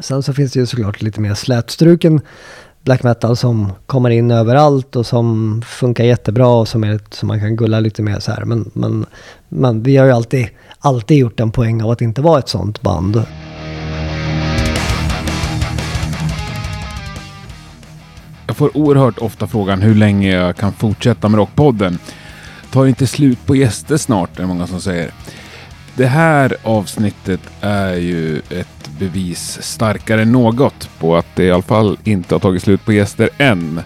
Sen så finns det ju såklart lite mer slätstruken black metal som kommer in överallt och som funkar jättebra och som, är, som man kan gulla lite med så här. Men, men, men vi har ju alltid, alltid gjort en poäng av att inte vara ett sånt band. Jag får oerhört ofta frågan hur länge jag kan fortsätta med Rockpodden. Tar inte slut på gäster snart, är det många som säger. Det här avsnittet är ju ett bevis starkare än något på att det i alla fall inte har tagit slut på gäster än.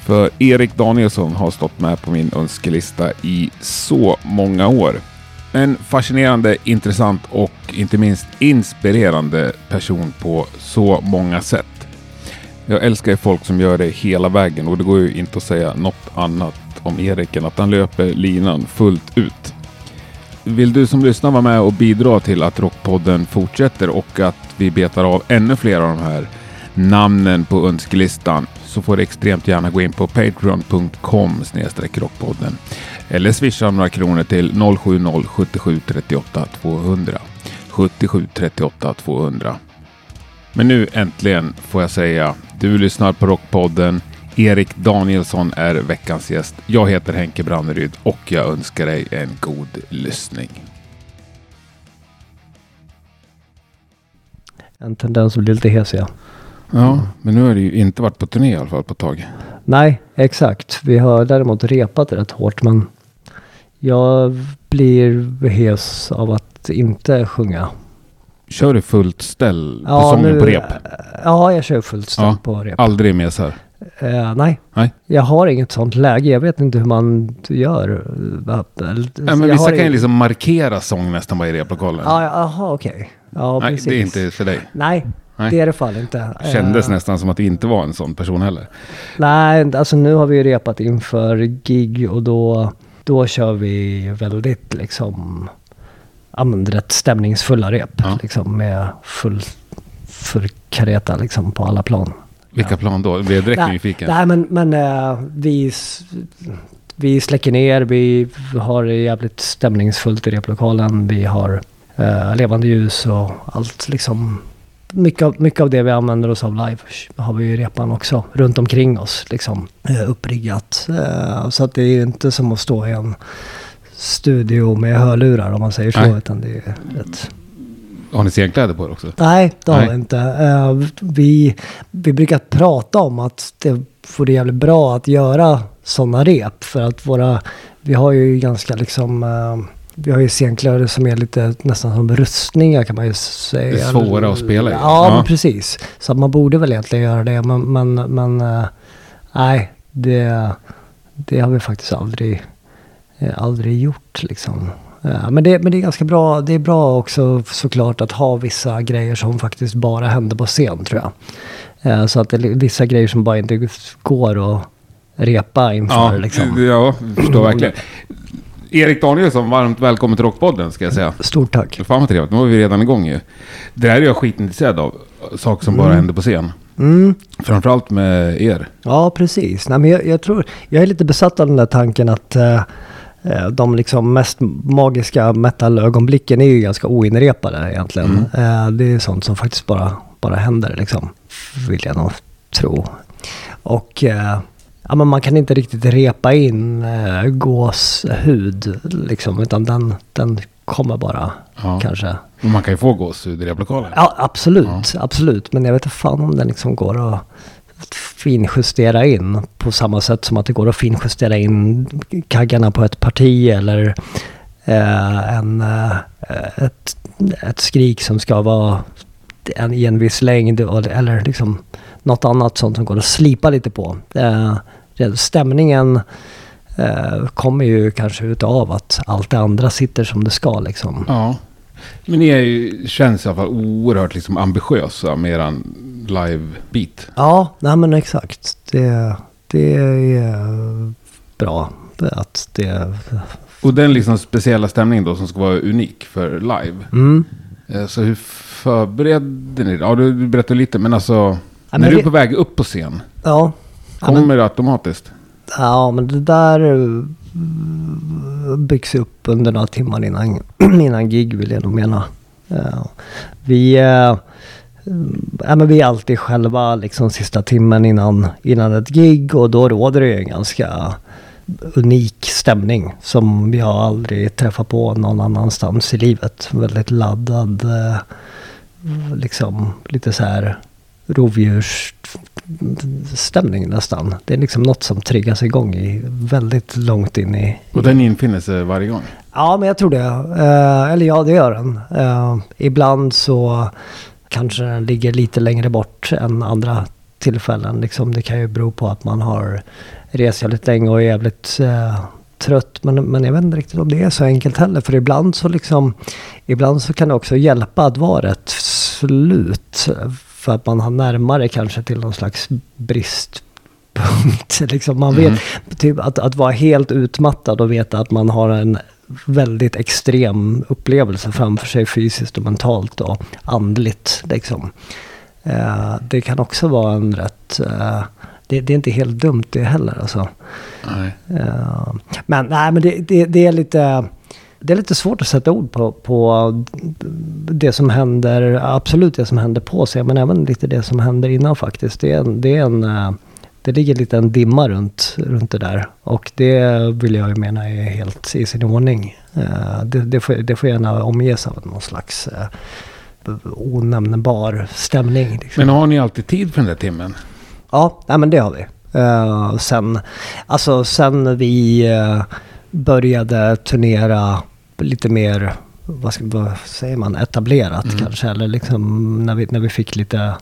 För Erik Danielsson har stått med på min önskelista i så många år. En fascinerande, intressant och inte minst inspirerande person på så många sätt. Jag älskar ju folk som gör det hela vägen och det går ju inte att säga något annat om Erik än att han löper linan fullt ut. Vill du som lyssnar vara med och bidra till att Rockpodden fortsätter och att vi betar av ännu fler av de här namnen på önskelistan så får du extremt gärna gå in på patreon.com rockpodden eller swisha några kronor till 070 77 38 200 77 38 200. Men nu äntligen får jag säga, du lyssnar på Rockpodden. Erik Danielsson är veckans gäst. Jag heter Henke Branneryd och jag önskar dig en god lyssning. En tendens att bli lite hes ja. Ja, men nu har det ju inte varit på turné i alla fall på ett tag. Nej, exakt. Vi har däremot repat rätt hårt men jag blir hes av att inte sjunga. Kör du fullt ställ på Ja, sången nu- på rep? Ja, jag kör fullt ställ Ja, på rep. Aldrig mesar? Eh, nej. Nej. Jag har inget sånt läge. Jag vet inte hur man gör. Ja, men vissa kan ju liksom markera sång nästan bara i replokalen. Ja, Jaha, okej. Ja, Nej, precis. det är inte för dig. Nej, Nej. det är det fall inte. Kändes Eh, nästan som att du inte var en sån person heller. Nej, alltså nu har vi ju repat inför gig och då, då kör vi väldigt liksom, men rätt stämningsfulla rep. Ja. Liksom med full, full kareta liksom på alla plan. Vilka plan då? Jag blev direkt Nej, nyfiken. Nej men, men eh, vi, vi släcker ner, vi har det jävligt stämningsfullt i replokalen. Vi har eh, levande ljus och allt liksom. Mycket av, mycket av det vi använder oss av live har vi i repan också runt omkring oss liksom eh, uppriggat. Så att det är ju inte som att stå i en studio med hörlurar om man säger så. Nej. Utan det är rätt Har ni scenkläder på er också? Nej, det har Nej. vi inte. Eh, vi, vi brukar prata om att det vore jävligt bra att göra sådana rep. För att våra, vi har ju ganska liksom, eh, vi har ju scenkläder som är lite nästan som rustningar kan man ju säga. Det är svåra att spela i. Ja, Ja. men precis. Så man borde väl egentligen göra det. Men, men, men eh, nej, det, det har vi faktiskt aldrig, aldrig gjort liksom. Ja, men, det, men det är ganska bra. Det är bra också såklart att ha vissa grejer som faktiskt bara händer på scen tror jag. Eh, Så att det är vissa grejer som bara inte går att repa inför Ja, liksom. ja, jag förstår verkligen. Erik Danielsson, varmt välkommen till Rockpodden ska jag säga. Stort tack. Fan vad trevligt, nu var vi redan igång ju. Det här är jag skitintresserad av. Saker som bara Mm. händer på scen. Mm. Framförallt med er. Ja, precis. Nej, men jag, jag tror, jag är lite besatt av den där tanken att eh, eh, de liksom mest magiska metal-ögonblicken är ju ganska oinrepade egentligen. Eh, det är sånt som faktiskt bara, bara händer liksom, vill jag nog tro. Och eh, ja, men man kan inte riktigt repa in eh, gåshud liksom, utan den, den kommer bara Ja. kanske. Men man kan ju få gåshud i replokalen. Ja, absolut, absolut. Men jag vet inte fan om den liksom går att finjustera in på samma sätt som att det går att finjustera in kaggarna på ett parti eller eh, en, eh, ett, ett skrik som ska vara en, i en viss längd och- eller liksom något annat sånt som går att slipa lite på. Eh, stämningen eh, kommer ju kanske utav att allt det andra sitter som det ska liksom. Ja. Men ni är ju, känns i alla fall oerhört liksom ambitiösa med eran live-beat. Ja, nej men exakt. Det, det är bra att det... Och den liksom speciella stämningen då som ska vara unik för live. Mm. Eh, Så hur förberedde ni det? Ja, du berättade lite, men alltså... Ja, när men du är det- på väg upp på scen, Ja. Ja men, kommer det automatiskt? ja, men det där byggs upp under några timmar innan, innan gig vill jag nog mena. Ja. Vi, eh, äh, men vi är alltid själva liksom sista timmen innan, innan ett gig och då råder det ju en ganska unik stämning som jag aldrig träffat på någon annanstans i livet. Väldigt laddad, eh, liksom lite så här rovdjurs rovdjursstämning nästan. Det är liksom något som triggas igång i väldigt långt in i... Och den infinner sig varje gång? Ja, men jag tror det. Eh, eller ja, det gör den. Eh, ibland så kanske den ligger lite längre bort än andra tillfällen. Liksom, det kan ju bero på att man har rest jävligt länge och är jävligt eh, trött. Men, men jag vet inte riktigt om det är så enkelt heller. För ibland så liksom, ibland så kan det också hjälpa att vara rätt slut. För att man har närmare kanske till någon slags bristpunkt. liksom man vet, mm. typ att, att vara helt utmattad och veta att man har en väldigt extrem upplevelse framför sig fysiskt och mentalt och andligt. Liksom. Eh, det kan också vara en rätt... Eh, det, det, är inte helt dumt det heller alltså. Nej. Eh, men nej, men det, det, det, är lite... Det är lite svårt att sätta ord på, på det som händer, absolut det som händer på sig, men även lite det som händer innan faktiskt. Det är en, det är en eh, det ligger lite en dimma runt, runt det där. Och det vill jag mena är helt i sin ordning. Uh, det, det, får, det får gärna omges av någon slags uh, onämnbar stämning. Liksom. Men har ni alltid tid för den där timmen? Ja, nej, men det har vi. Uh, sen, alltså, sen vi uh, började turnera lite mer, vad, ska, vad säger man, etablerat mm. kanske. Eller liksom när vi, när vi fick lite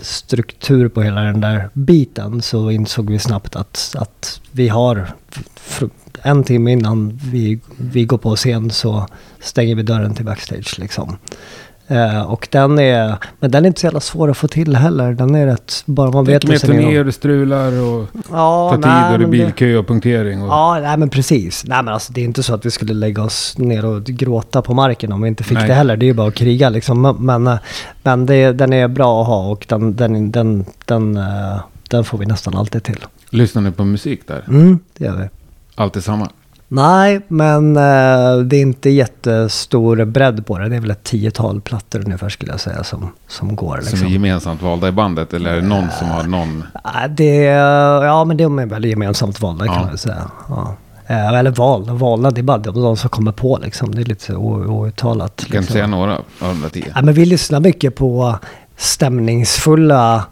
struktur på hela den där biten så insåg vi snabbt att, att vi har en timme innan vi, vi går på scen så stänger vi dörren till backstage liksom. Uh, och den är, men den är inte så jävla svår att få till heller. Den är rätt, bara man vet med turnéer, det strular och ja, tar tid och det är bilkö och punktering. Och... Ja, nej men precis. Nej men alltså det är inte så att vi skulle lägga oss ner och gråta på marken om vi inte fick nej. det heller. Det är ju bara att kriga liksom. Men, men det, den är bra att ha och den, den, den, den, uh, den får vi nästan alltid till. Lyssnar ni på musik där? Mm, det gör vi. Alltid samma? Nej, men eh, det är inte jättestor bredd på det. Det är väl ett tiotal plattor ungefär skulle jag säga som, som går. Liksom. Som är gemensamt valda i bandet eller är det någon som har någon? Det, ja, men de är väl gemensamt valda kan man säga. Ja. Eh, eller valda, valda, det är bara de som kommer på liksom. Det är lite outtalat. Du kan liksom. inte säga några av de där tio? Ja, men vi lyssnar mycket på stämningsfulla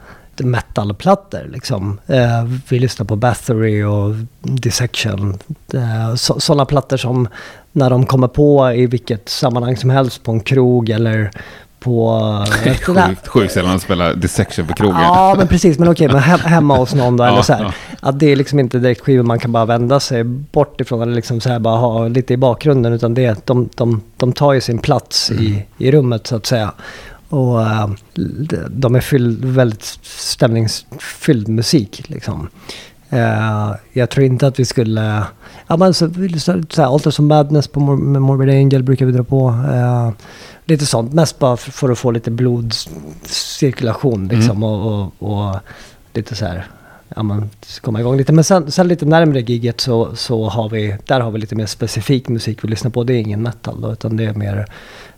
metalplattor. Liksom. Eh, vi lyssnar på Bathory och Dissection. Eh, så, sådana plattor som när de kommer på i vilket sammanhang som helst på en krog eller på... sjukt, sjukt sällan man spelar Dissection på krogen. Ja, men precis. Men okej, men he hemma hos någon då, eller så här. Att det är liksom inte direkt skivor man kan bara vända sig bort ifrån eller liksom så här bara ha lite i bakgrunden. Utan det de, de, de tar ju sin plats mm. i, i rummet så att säga. Och uh, de är fylld, väldigt stämningsfylld musik liksom. Uh, jag tror inte att vi skulle... Ja men så, så, så här, Alter som Madness på Mor Morbid Angel brukar vi dra på. Uh, lite sånt. Mest bara för, för, att få lite blodcirkulation liksom. Mm. Och, och, och, lite så här... Ja men komma igång lite. Men sen, sen lite närmare giget så, så har vi... Där har vi lite mer specifik musik vi lyssnar på. Det är ingen metal då, utan det är mer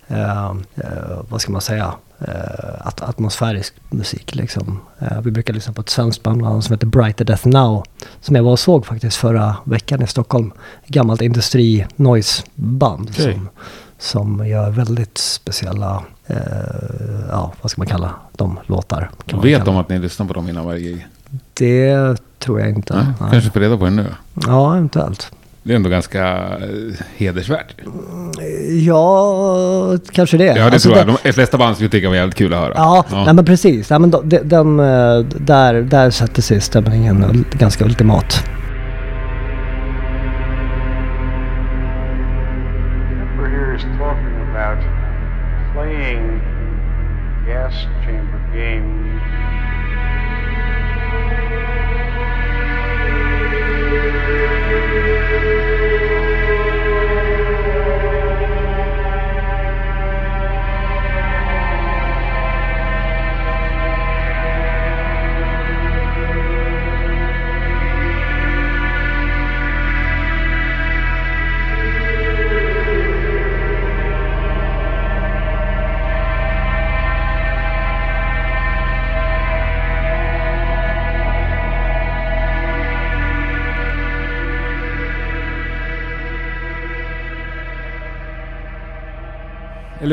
eh, eh, vad ska man säga, eh, at atmosfärisk musik. Liksom. Eh, vi brukar lyssna på ett svenskt band som heter Brighter Death Now. Som jag var och såg faktiskt förra veckan i Stockholm. Gammalt industri noise band okay. som, som gör väldigt speciella, eh, ja vad ska man kalla de låtar. Vet de att ni lyssnar på dem innan varje gig? Det tror jag inte. Nej. kanske får reda på det nu? Ja, eventuellt. Det är ändå ganska eh, hedersvärt. Mm, ja, kanske det. Ja, det alltså tror jag. De flesta band skulle tycka det var jävligt kul att höra. Ja, ja. Nej, men precis. Nej, men de, de, de där, där satte sig stämningen ganska ultimat. Playing gas chamber games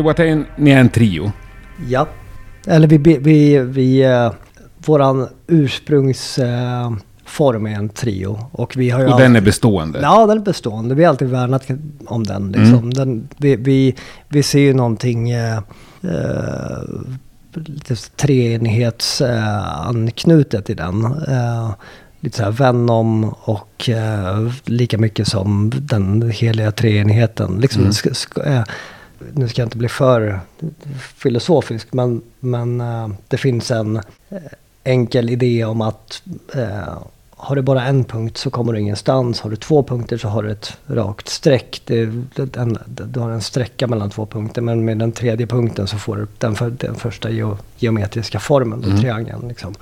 Watain, ni är en trio. Ja. Eller vi, vi, vi eh, våran ursprungsform är en trio. Och vi har Och alltid, den är bestående. Ja, den är bestående. Vi har alltid värnat om den. Liksom. Mm. den vi, vi, vi ser ju någonting eh, eh, lite treenighetsanknutet i den. Eh, lite så här Venom och eh, lika mycket som den heliga treenigheten. Liksom, Mm. ska, ska, eh, nu ska jag inte bli för filosofisk, men, men eh, det finns en eh, enkel idé om att eh, har du bara en punkt så kommer du ingenstans. Har du två punkter så har du ett rakt streck. Det, det, en, du har en sträcka mellan två punkter men med den tredje punkten så får du den, för, den första geo, geometriska formen, Mm. triangeln. Liksom.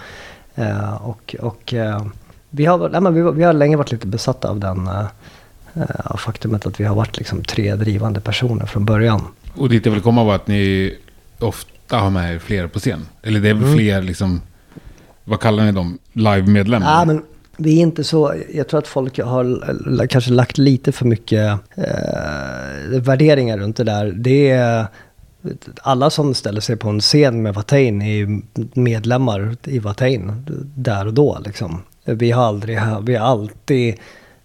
Eh, och och eh, vi, har, nej, men vi, vi har länge varit lite besatta av den eh, faktumet att vi har varit liksom tre drivande personer från början. Och dit jag vill komma var att ni ofta har med er fler på scen. Eller det är väl Mm. fler liksom, vad kallar ni dem? Live-medlemmar? Ja, men vi är inte så, jag tror att folk har kanske lagt lite för mycket eh, värderingar runt det där. Det är, alla som ställer sig på en scen med Watain är medlemmar i Watain där och då liksom. Vi har aldrig, vi har alltid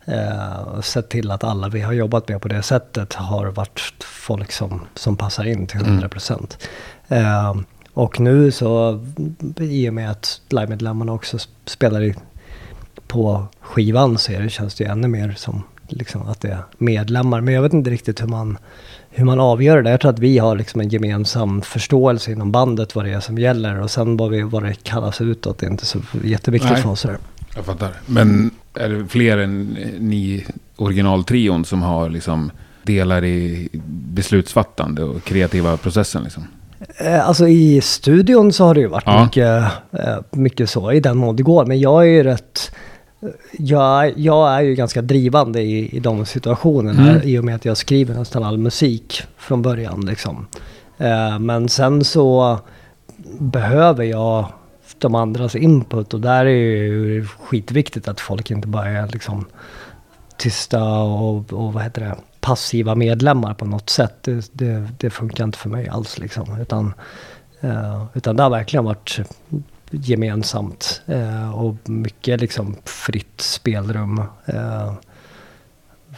eh, sett till att alla vi har jobbat med på det sättet har varit folk som, som passar in till 100 procent. Eh, och nu så, i och med att live-medlemmarna också spelar i, på skivan så är det, känns det ju ännu mer som liksom, att det är medlemmar. Men jag vet inte riktigt hur man, hur man avgör det. Jag tror att vi har liksom en gemensam förståelse inom bandet vad det är som gäller. Och sen vad, vi, vad det kallas utåt det är inte så jätteviktigt Nej. för oss. Jag fattar. Men är det fler än ni originaltrion som har liksom delar i beslutsfattande och kreativa processen liksom? Eh, Alltså i studion så har det ju varit Ja. mycket, eh, mycket så i den mån det går. Men jag är ju rätt... Jag, jag är ju ganska drivande i, i de situationerna Mm. i och med att jag skriver nästan all musik från början. Liksom. Eh, Men sen så behöver jag de andras input och där är ju skitviktigt att folk inte bara är liksom tysta och, och vad heter det, passiva medlemmar på något sätt. Det, det, det funkar inte för mig alls liksom. Utan, eh, utan det har verkligen varit gemensamt eh, och mycket liksom fritt spelrum eh,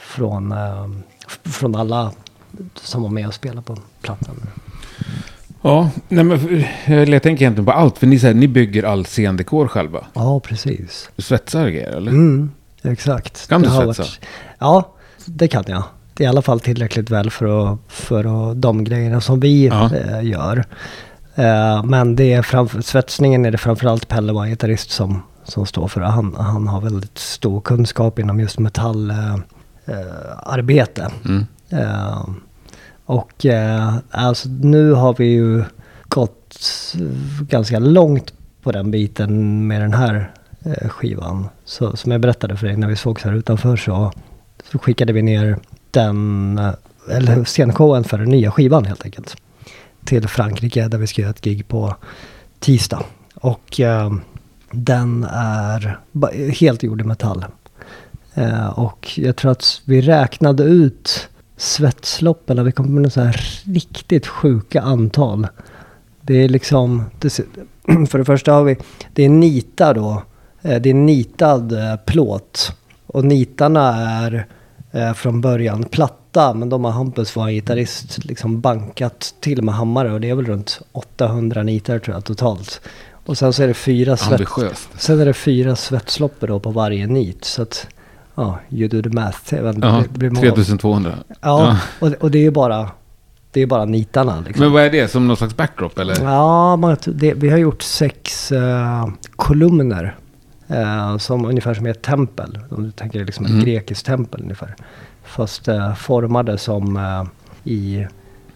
från, eh, från alla som var med och spelade på plattan. Ja, nej men eller jag tänker egentligen på allt. För ni, så här, ni bygger all scendekor själva. Ja, precis. Du svetsar och grejer eller? Mm, exakt. Kan du Det har svetsa? ja, det kan jag. Det är i alla fall tillräckligt väl för, att, för att, de grejerna som vi Ja. eh, gör. Eh, men det är framför, svetsningen är det framförallt Pelle, vår gitarrist, som, som står för. Han, han har väldigt stor kunskap inom just metallarbete. Eh, arbete. Mm. Och eh, alltså nu har vi ju gått ganska långt på den biten med den här eh, skivan. Så som jag berättade för dig när vi sågs här utanför så, så skickade vi ner den, eh, eller scenshowen för den nya skivan helt enkelt. Till Frankrike där vi ska göra ett gig på tisdag. Och eh, den är helt gjord i metall. Eh, och jag tror att vi räknade ut svetsloppen vi kom med så här riktigt sjuka antal. Det är liksom, för det första har vi, det är nitar då. Eh, Det är nitad eh, plåt. Och nitarna är eh, från början platta men de har Hampus, vår gitarrist, liksom bankat till med hammare och det är väl runt 800 nitar tror jag totalt. Och sen så är det fyra svets... Ambitiöst. Sen är det fyra svetsloppor då på varje nit. Så att, ja, you do the math. Ja, det blir många- 3200. Ja, Och, och det är ju bara, det är bara nitarna liksom. Men vad är det? Som någon slags backdrop eller? Ja, man, det, vi har gjort sex eh, kolumner. eh, som ungefär som ett tempel. Om du tänker liksom ett Mm. grekiskt tempel ungefär. Fast eh, formade som i...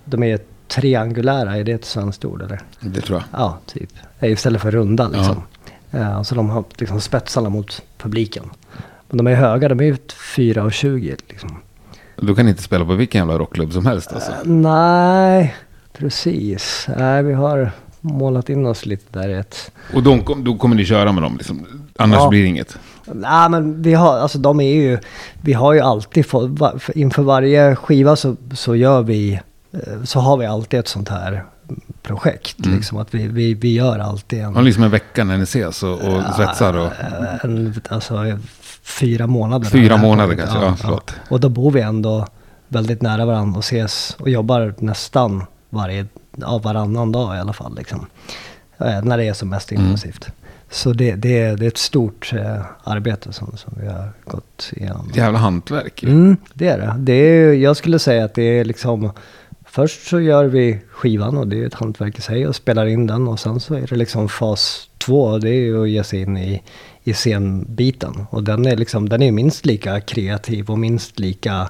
De är triangulära, är det ett svenskt ord eller? Det tror jag. Ja, typ. Istället för runda liksom. Eh, så de har liksom spetsarna mot publiken. Men de är höga, de är ju 4,20 liksom. Då kan inte spela på vilken jävla rockklubb som helst alltså. Eh, nej, precis. Nej, vi har målat in oss lite där i ett... Och då, kom- då kommer ni köra med dem liksom? Annars Ja. blir det inget? Nej men vi har, alltså de är ju, vi har ju alltid fått, inför varje skiva så, så gör vi eh, så har vi alltid ett sånt här projekt. Mm. Liksom, att vi, vi, vi gör alltid en... Har liksom en vecka när ni ses och, och svetsar? Och, En, alltså fyra månader. Fyra månader kanske, ja, förlåt. Och då bor vi ändå väldigt nära varandra och ses och jobbar nästan varje, ja, varannan dag i alla fall. Liksom. När det är som mest Mm. intensivt. Så det, det, är, det är ett stort eh, arbete som, som vi har gått igenom. jävla hantverk. Mm, det är det. det är, jag skulle säga att det är liksom Först så gör vi skivan och det är ett hantverk i sig och spelar in den och sen så är det liksom fas två det är ju att ge sig in i, i scenbiten. Och den är liksom, den är minst lika kreativ och minst lika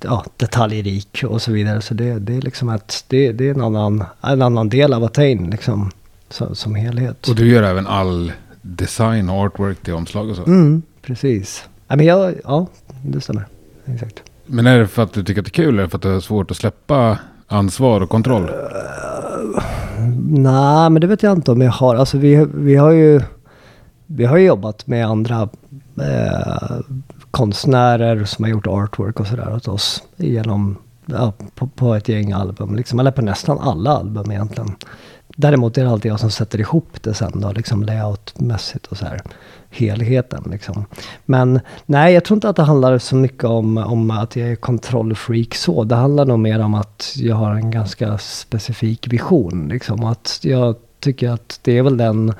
ja, detaljrik och så vidare. Så det, det är liksom att det, det är en annan, en annan del av Attain liksom som, som helhet. Och du gör även all design och artwork till omslag och så. Mm, precis. Ja, men jag, ja, det stämmer. Exakt. Men är det för att du tycker att det är kul eller för att du har svårt att släppa ansvar och kontroll? Eh, nej, men det vet jag inte om jag har. Alltså vi, vi har ju vi har ju jobbat med andra eh, konstnärer som har gjort artwork och sådär åt oss genom, ja, på, på ett gäng album, liksom, eller på nästan alla album egentligen. Däremot är det alltid jag som sätter ihop det sen då, liksom layoutmässigt och så här. Helheten liksom. Men nej, jag tror inte att det handlar så mycket om, om att jag är kontrollfreak så. Det handlar nog mer om att jag har en ganska specifik vision. Liksom. Att jag tycker att det är väl den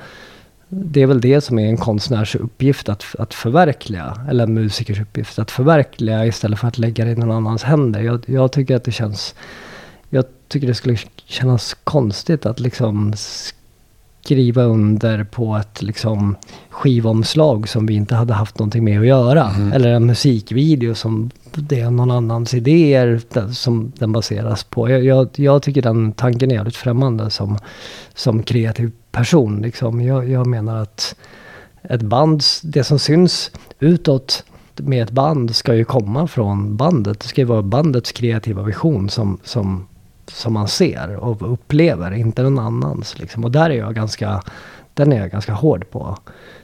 det är väl det som är en konstnärs uppgift att, att förverkliga. Eller en musikers uppgift att förverkliga istället för att lägga det i någon annans händer. Jag, jag tycker att det känns... Jag tycker det skulle kännas konstigt att liksom skriva under på ett liksom skivomslag som vi inte hade haft någonting med att göra. Mhm. Eller en musikvideo som det är någon annans idéer som den baseras på. Jag, jag, jag tycker den tanken är jävligt främmande som, som kreativ person. Liksom. Jag, jag menar att ett band, det som syns utåt med ett band ska ju komma från bandet. Det ska ju vara bandets kreativa vision som, som, som man ser och upplever, inte någon annans. Liksom. Och där är jag ganska, den är jag ganska hård på.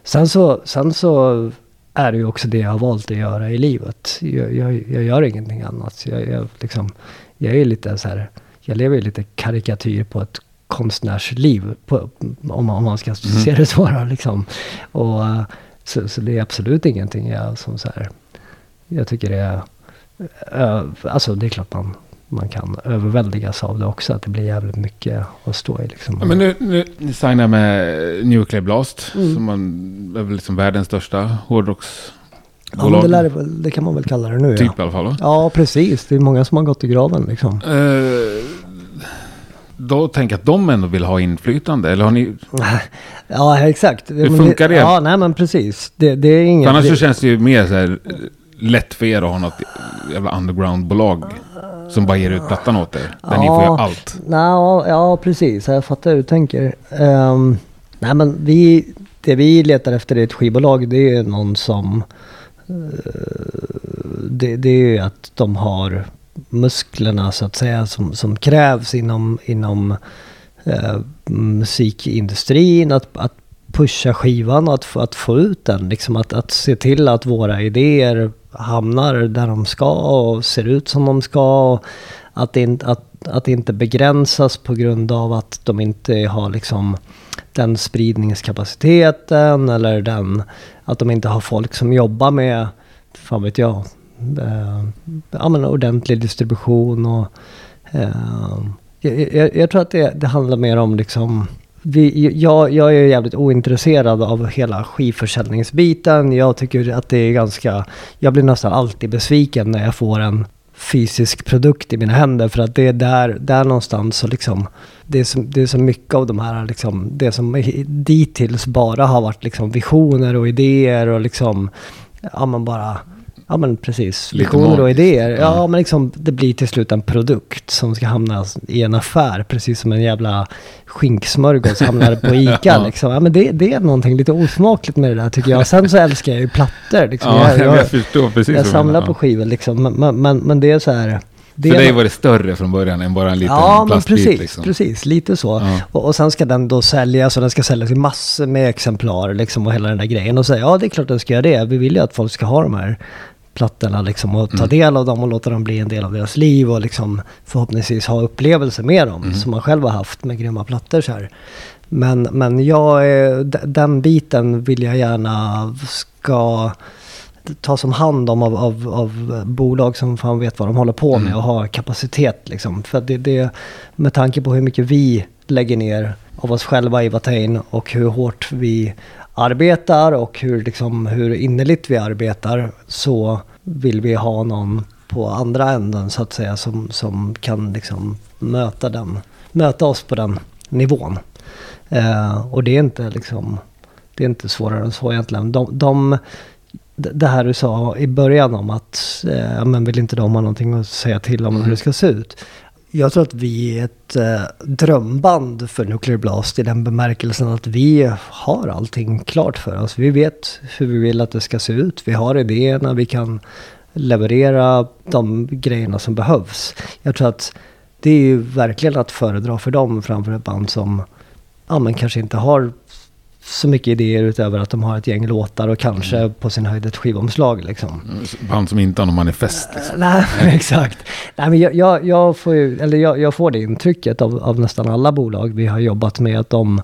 Sen så, sen så är det ju också det jag har valt att göra i livet. Jag, jag, jag gör ingenting annat. Jag, jag, liksom, jag är lite så här, jag lever ju lite karikatyr på ett konstnärsliv, på, om, om man ska se det så. Då, liksom. Och, så, så det är absolut ingenting jag som så här, jag tycker det är, alltså det är klart man, man kan överväldigas av det också, att det blir jävligt mycket att stå i liksom. Ja, men nu, nu ni signar med Nuclear Blast. Mm. Som man, är väl liksom världens största ja, hårdrocksbolag. men det, lär, det kan man väl kalla det nu Typ ja. i alla fall va? Ja, precis. Det är många som har gått i graven liksom. Eh, då tänker jag att de ändå vill ha inflytande. Eller har ni... Ja, exakt. Hur funkar det? Ja, nej men precis. Det, det är inget... annars det, så känns det ju mer så här lätt för er att ha något jävla underground-bolag. Som bara ger ut plattan åt er. Där ni får Ja. göra allt. Nå, ja, precis. Jag fattar hur du tänker. Ehm, nej, men vi, det vi letar efter i ett skivbolag det är någon som... eh, det, det är ju att de har musklerna så att säga som, som krävs inom, inom eh, musikindustrin. Att, att pusha skivan och att, att få ut den. Liksom att, att se till att våra idéer hamnar där de ska och ser ut som de ska. Och att, det inte, att, att det inte begränsas på grund av att de inte har liksom den spridningskapaciteten eller den, att de inte har folk som jobbar med, fan vet jag, eh, ja, men ordentlig distribution och eh, jag, jag, jag tror att det, det handlar mer om liksom vi, jag, jag är jävligt ointresserad av hela skivförsäljningsbiten. Jag tycker att det är ganska... Jag blir nästan alltid besviken när jag får en fysisk produkt i mina händer. För att det är där, där någonstans så liksom... Det är så, det är så mycket av de här liksom... Det som dittills bara har varit liksom visioner och idéer och liksom... Ja men bara... Ja men precis. Visioner och idéer. Ja Ja. men liksom det blir till slut en produkt som ska hamna i en affär. Precis som en jävla skinksmörgås hamnar på ICA Ja. liksom. Ja men det, det är någonting lite osmakligt med det där tycker jag. Sen så älskar jag ju plattor liksom. Ja, jag, jag, jag, förstår precis. jag samlar på skivor liksom. Men, men, men, men det är så här. Det För dig var det större från början än bara en liten Ja, plastbit. precis, liksom. precis. Lite så. Ja. Och, och sen ska den då säljas och den ska säljas i massor med exemplar liksom och hela den där grejen. Och säga ja, det är klart den ska göra det. Vi vill ju att folk ska ha de här plattorna liksom och ta Mm. del av dem och låta dem bli en del av deras liv och liksom förhoppningsvis ha upplevelser med dem Mm. som man själv har haft med grymma plattor så här. Men, men jag, den biten vill jag gärna ska tas om hand om av, av, av bolag som fan vet vad de håller på med Mm. och har kapacitet liksom. För det, det, med tanke på hur mycket vi lägger ner av oss själva i Watain och hur hårt vi arbetar och hur, liksom, hur innerligt vi arbetar så vill vi ha någon på andra änden så att säga som, som kan liksom möta, den, möta oss på den nivån. Eh, och det är inte liksom det är inte svårare än så egentligen. De, de, det här du sa i början om att eh, men vill inte de ha någonting att säga till om hur det ska se ut. Jag tror att vi är ett eh, drömband för Nuclear Blast i den bemärkelsen att vi har allting klart för oss. Vi vet hur vi vill att det ska se ut. Vi har idéerna, vi kan leverera de grejerna som behövs. Jag tror att det är ju verkligen att föredra för dem framför ett band som ja, men kanske inte har så mycket idéer utöver att de har ett gäng låtar och kanske på sin höjd ett skivomslag liksom. Band som inte har någon manifest. Liksom. Nej, exakt. Nej, men jag, jag, jag, får ju, eller jag, jag får det intrycket av, av nästan alla bolag vi har jobbat med att de,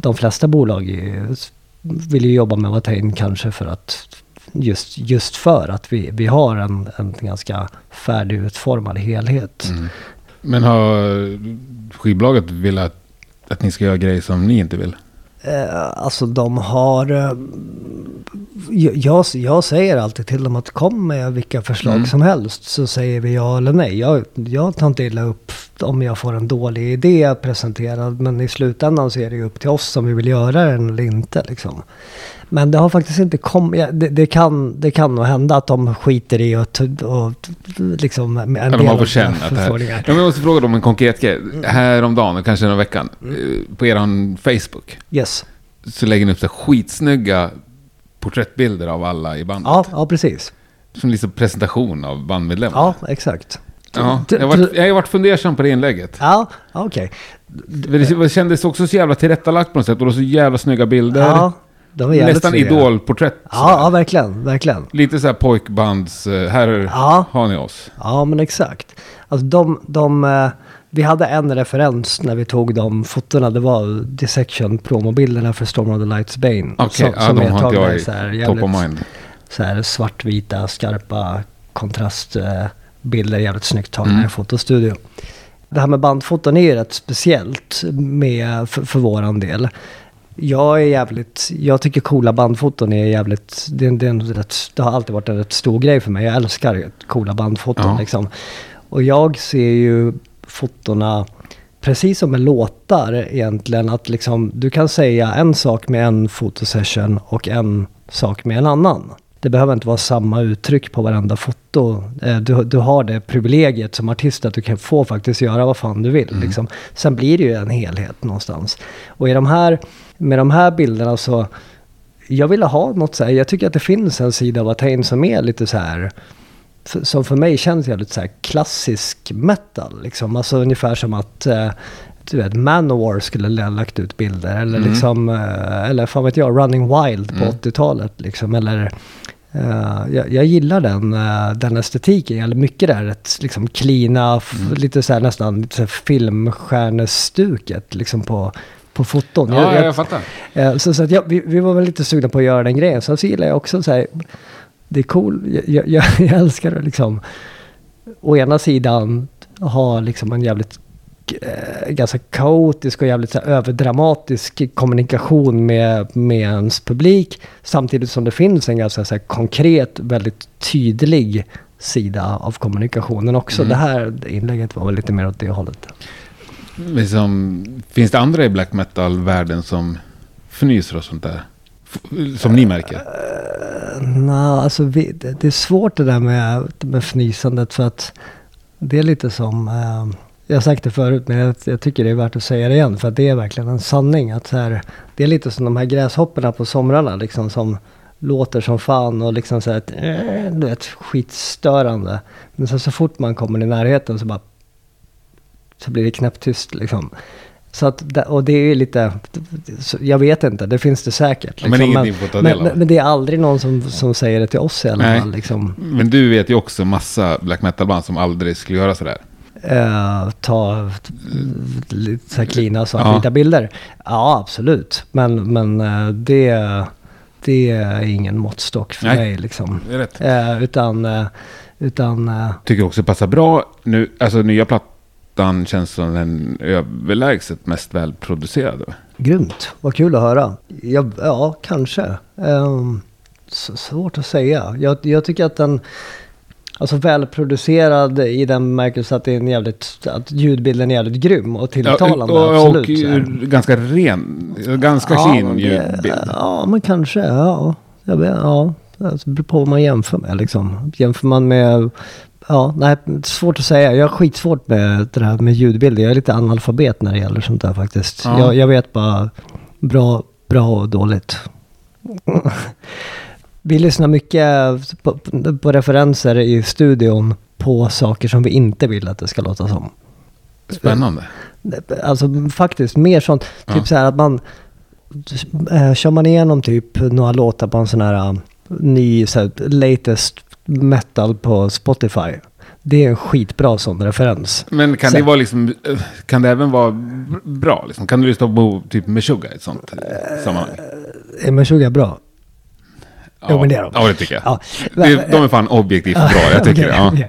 de flesta bolag vill ju jobba med Watain kanske för att just, just för att vi, vi har en, en ganska färdigutformad helhet. Mm. Men har skivbolaget velat att ni ska göra grejer som ni inte vill? Eh, alltså de har... Eh, jag, jag säger alltid till dem att kom med vilka förslag Mm. som helst så säger vi ja eller nej. Jag, jag tar inte illa upp om jag får en dålig idé presenterad men i slutändan så är det ju upp till oss om vi vill göra den eller inte. Liksom. Men det har faktiskt inte kommit... Det, det, kan, det kan nog hända att de skiter i och, och liksom... En Ja, de har på känn att det här... jag måste fråga dem en konkret grej. Häromdagen, kanske någon veckan, eh, på er Facebook Yes. så lägger ni upp så skitsnygga porträttbilder av alla i bandet. Ja, ja, precis. Som liksom presentation av bandmedlemmar. Ja, exakt. Ja, jag, har varit, jag har varit fundersam på det inlägget. Ja, okej. För Det kändes också så jävla tillrättalagt på något sätt. Och det var så jävla snygga bilder. Ja, de är Nästan idolporträtt. Ja, ja, verkligen, verkligen. Lite så här pojkbands... eh, Här Ja. har ni oss. Ja, men exakt. Alltså de, de, eh, vi hade en referens när vi tog de fotona. Det var Dissection promobilderna för Storm of the Lights Bane. Okej, ja, de har inte jag i så här top jävligt- of mind. Så här svartvita, skarpa kontrastbilder. Jävligt snyggt tagna Mm. i fotostudio. Det här med bandfoton är ju rätt speciellt med, för, för våran del. Jag är jävligt, jag tycker coola bandfoton är jävligt, det, det, är en rätt, det har alltid varit en rätt stor grej för mig. Jag älskar coola bandfoton Ja. liksom. Och jag ser ju fotona, precis som med låtar egentligen, att liksom, du kan säga en sak med en fotosession och en sak med en annan. Det behöver inte vara samma uttryck på varenda foto. Eh, Du, du har det privilegiet som artist att du kan få faktiskt göra vad fan du vill. Mm. Liksom. Sen blir det ju en helhet någonstans. Och i de här, med de här bilderna så, jag ville ha något så här, jag tycker att det finns en sida av Attain som är lite så här, som för mig känns jävligt så här klassisk metal. Liksom. Alltså ungefär som att eh, du vet, Manowar skulle ha lagt ut bilder. Eller Mm. liksom, eh, eller fan vet jag, Running Wild på Mm. 80-talet. Liksom. Eller, eh, jag, jag gillar den, eh, den estetiken. Eller mycket där, ett liksom cleana, Mm. lite så här nästan lite så här filmstjärnestuket liksom på, på foton. Ja, Jag- jag- jag fattar. Eh, Så, så att jag, vi, vi var väl lite sugna på att göra den grejen. Sen så gillar jag också så här, det är cool, jag, jag, jag, älskar att liksom, å ena sidan ha liksom en jävligt ganska kaotisk och jävligt så här, överdramatisk kommunikation med, med ens publik. Samtidigt som det finns en ganska så här, konkret, väldigt tydlig sida av kommunikationen också. Mm. Det här inlägget var väl lite mer åt det hållet. Liksom, finns det andra i black metal-världen som fnyser och sånt där? Som ni märker? Nej, alltså vi, det, det är svårt det där med, med fnysandet för att det är lite som, eh, jag har sagt det förut men jag, jag tycker det är värt att säga det igen för att det är verkligen en sanning. Att så här, det är lite som de här gräshopporna på somrarna liksom som låter som fan och liksom så här, eh, du vet, skitstörande. Men sen så fort man kommer i närheten så bara så blir det knäpptyst liksom. Så att, och det är lite, så jag vet inte, det finns det säkert. Men liksom. men, av. men, men det är aldrig någon som, som säger det till oss i alla Nej. fall. Liksom. Men du vet ju också massa black metal-band som aldrig skulle göra sådär. Eh, ta lite så här cleana svartvita Ja. bilder. Ja, absolut. Men, men eh, det, det är ingen måttstock för Nej. mig liksom. Eh, utan, utan Tycker också passar bra nu. Alltså nya plattan känns som den överlägset mest välproducerade. grymt. Vad kul att höra. Ja, ja kanske. Um, svårt att säga. Jag, jag tycker att den... Alltså välproducerad i den bemärkelsen att, det är en jävligt, att ljudbilden är jävligt grym och tilltalande. och, och, absolut. och ganska ren, ganska Ja, det- ljudbild. Ja, men kanske. Ja, jag vet, ja. Alltså, det beror på vad man jämför med. Liksom. Jämför man med... Ja, nej, svårt att säga. Jag har skitsvårt med det här med ljudbild. Jag är lite analfabet när det gäller sånt där faktiskt. Ja. Jag, jag vet bara bra, bra och dåligt. Vi lyssnar mycket på, på referenser i studion på saker som vi inte vill att det ska låta som. Spännande. Alltså faktiskt mer sånt. Ja. Typ så här att man... Eh, kör man igenom typ några låtar på en sån här uh, ny så här, latest metal på Spotify. Det är en skitbra sån referens. Men kan Så- det vara liksom, eh, kan det även vara bra? Liksom? Kan du lyssna på typ Meshuggah i ett sånt eh, sammanhang? Är Meshuggah bra? Jo, men det är de. Ja, det tycker jag. Ja. Det, de är fan objektivt bra, jag tycker det. Okej, Ja.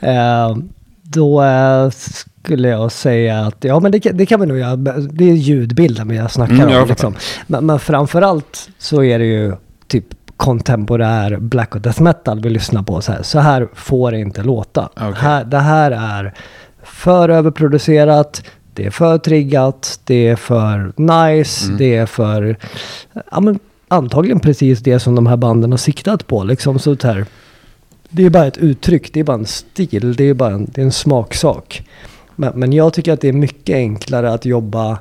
okej. Eh, då eh, skulle jag säga att ja men det, kan- det kan vi nog göra. Det är ljudbilden vi snackar Mm, om. Liksom. Men, men framförallt så är det ju typ kontemporär black och death metal vi lyssnar på. Så här, så här får det inte låta. Okej. Här, det här är för överproducerat. Det är för triggat, det är för nice, Mm. det är för... Ja, men antagligen precis det som de här banden har siktat på. Liksom, så här, det är bara ett uttryck, det är bara en stil, det är bara en, det är en smaksak. Men, men jag tycker att det är mycket enklare att jobba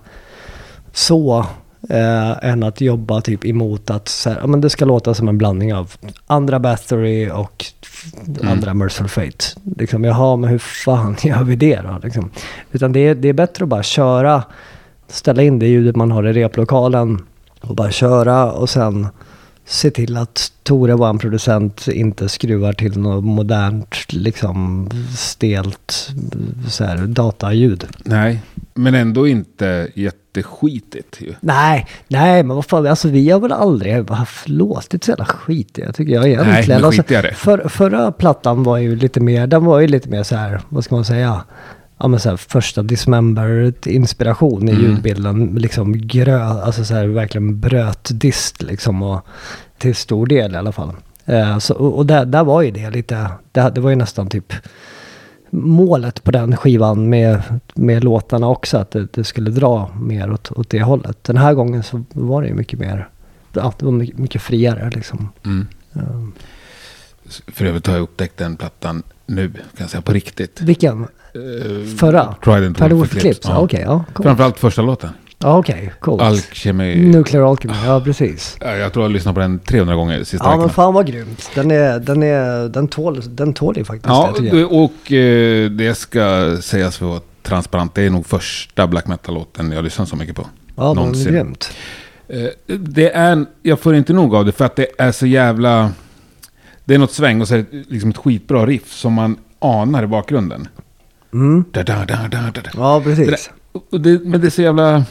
så eh, än att jobba typ emot att så här, ja, men det ska låta som en blandning av andra Bathory och Mm. andra Merciful Fate. Liksom, jaha, men hur fan gör vi det då? Liksom. Utan det är, det är bättre att bara köra, ställa in det ljudet man har i replokalen och bara köra och sen se till att Tore, vår producent, inte skruvar till något modernt, liksom stelt så här, dataljud. Nej, men ändå inte jätteskitigt ju. Nej, nej, men vad fan, alltså vi har väl aldrig haft låtit så jävla skitigt. Jag tycker jag egentligen. men Alltså, skitigare. för, förra plattan var ju lite mer, den var ju lite mer så här, vad ska man säga? Ja men så här, första Dismember-inspiration i Mm. ljudbilden. Liksom grö, alltså så här verkligen bröt dist liksom. Och, till stor del i alla fall. Eh, så, och och där, där var ju det lite, det, det var ju nästan typ målet på den skivan med, med låtarna också. Att det, det skulle dra mer åt, åt det hållet. Den här gången så var det ju mycket mer, ja, det var mycket, mycket friare liksom. Mm. Um, För övrigt har jag upptäckt den plattan nu, kan jag säga, på riktigt. vilken? Eh, Förra? Trident Wolf Wolf Eclipse? Ja. Okej, ja. Cool. Framförallt första låten. Ja, okej. coolt. Alchemy. Nuclear Alchemy, ja precis. Ja, Jag tror jag har lyssnat på den 300 gånger sista Ja men veckan. fan vad grymt. Den, är, den, är, den, tål, den tål ju faktiskt Ja, det och eh, det ska sägas för att vara transparent. Det är nog första black metal-låten jag lyssnat så mycket på. Ja men någonsin. grymt. Eh, Det är, jag får inte nog av det för att det är så jävla... Det är något sväng och så är det liksom ett skitbra riff som man anar i bakgrunden. Mm. Da, da, da, da, da. Ja Det precis. och det, men det är så jävla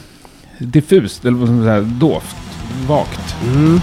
diffust, eller vad ska man säga, dovt, vagt. Mm.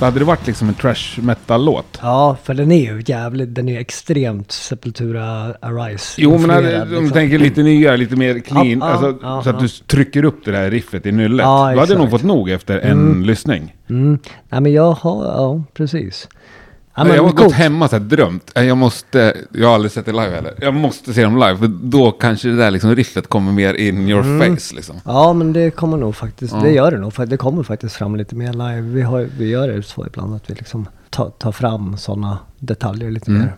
Hade det varit liksom en trash metal-låt? Ja, för den är ju jävligt, den är ju extremt Sepultura Arise. Jo, men hade, om du tänker lite nyare, lite mer clean. Ja, alltså, ja, så att ja. du trycker upp det där riffet i nyllet. Ja, du hade exakt. nog fått nog efter en Mm. lyssning. Mm. Nej men jag har, ja precis. Ja, jag har gått hemma och drömt. Jag måste, jag har aldrig sett det live heller. Jag måste se dem live. För då kanske det där liksom riffet kommer mer in your Mm. face liksom. Ja men det kommer nog faktiskt, Ja. det gör det nog. För det kommer faktiskt fram lite mer live. Vi, har, vi gör det så ibland att vi liksom tar, tar fram sådana detaljer lite Mm. mer.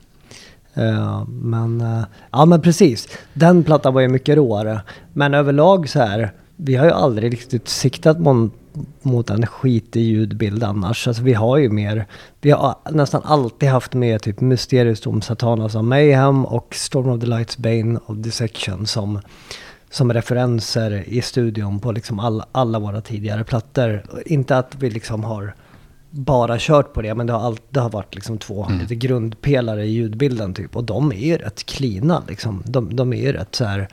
Eh, men, eh, ja men precis. Den plattan var ju mycket råare. Men överlag så här, vi har ju aldrig riktigt siktat mot, mot en skitig ljudbild annars. Alltså vi har ju mer, vi har nästan alltid haft med typ Mysterious Dom Satanas av Mayhem och Storm of the Lights Bane of Dissection som som referenser i studion på liksom alla, alla våra tidigare plattor. Inte att vi liksom har bara kört på det, men det har, all, det har varit liksom två Mm. lite grundpelare i ljudbilden typ. Och de är ju rätt cleana liksom. De, de är ju rätt så här,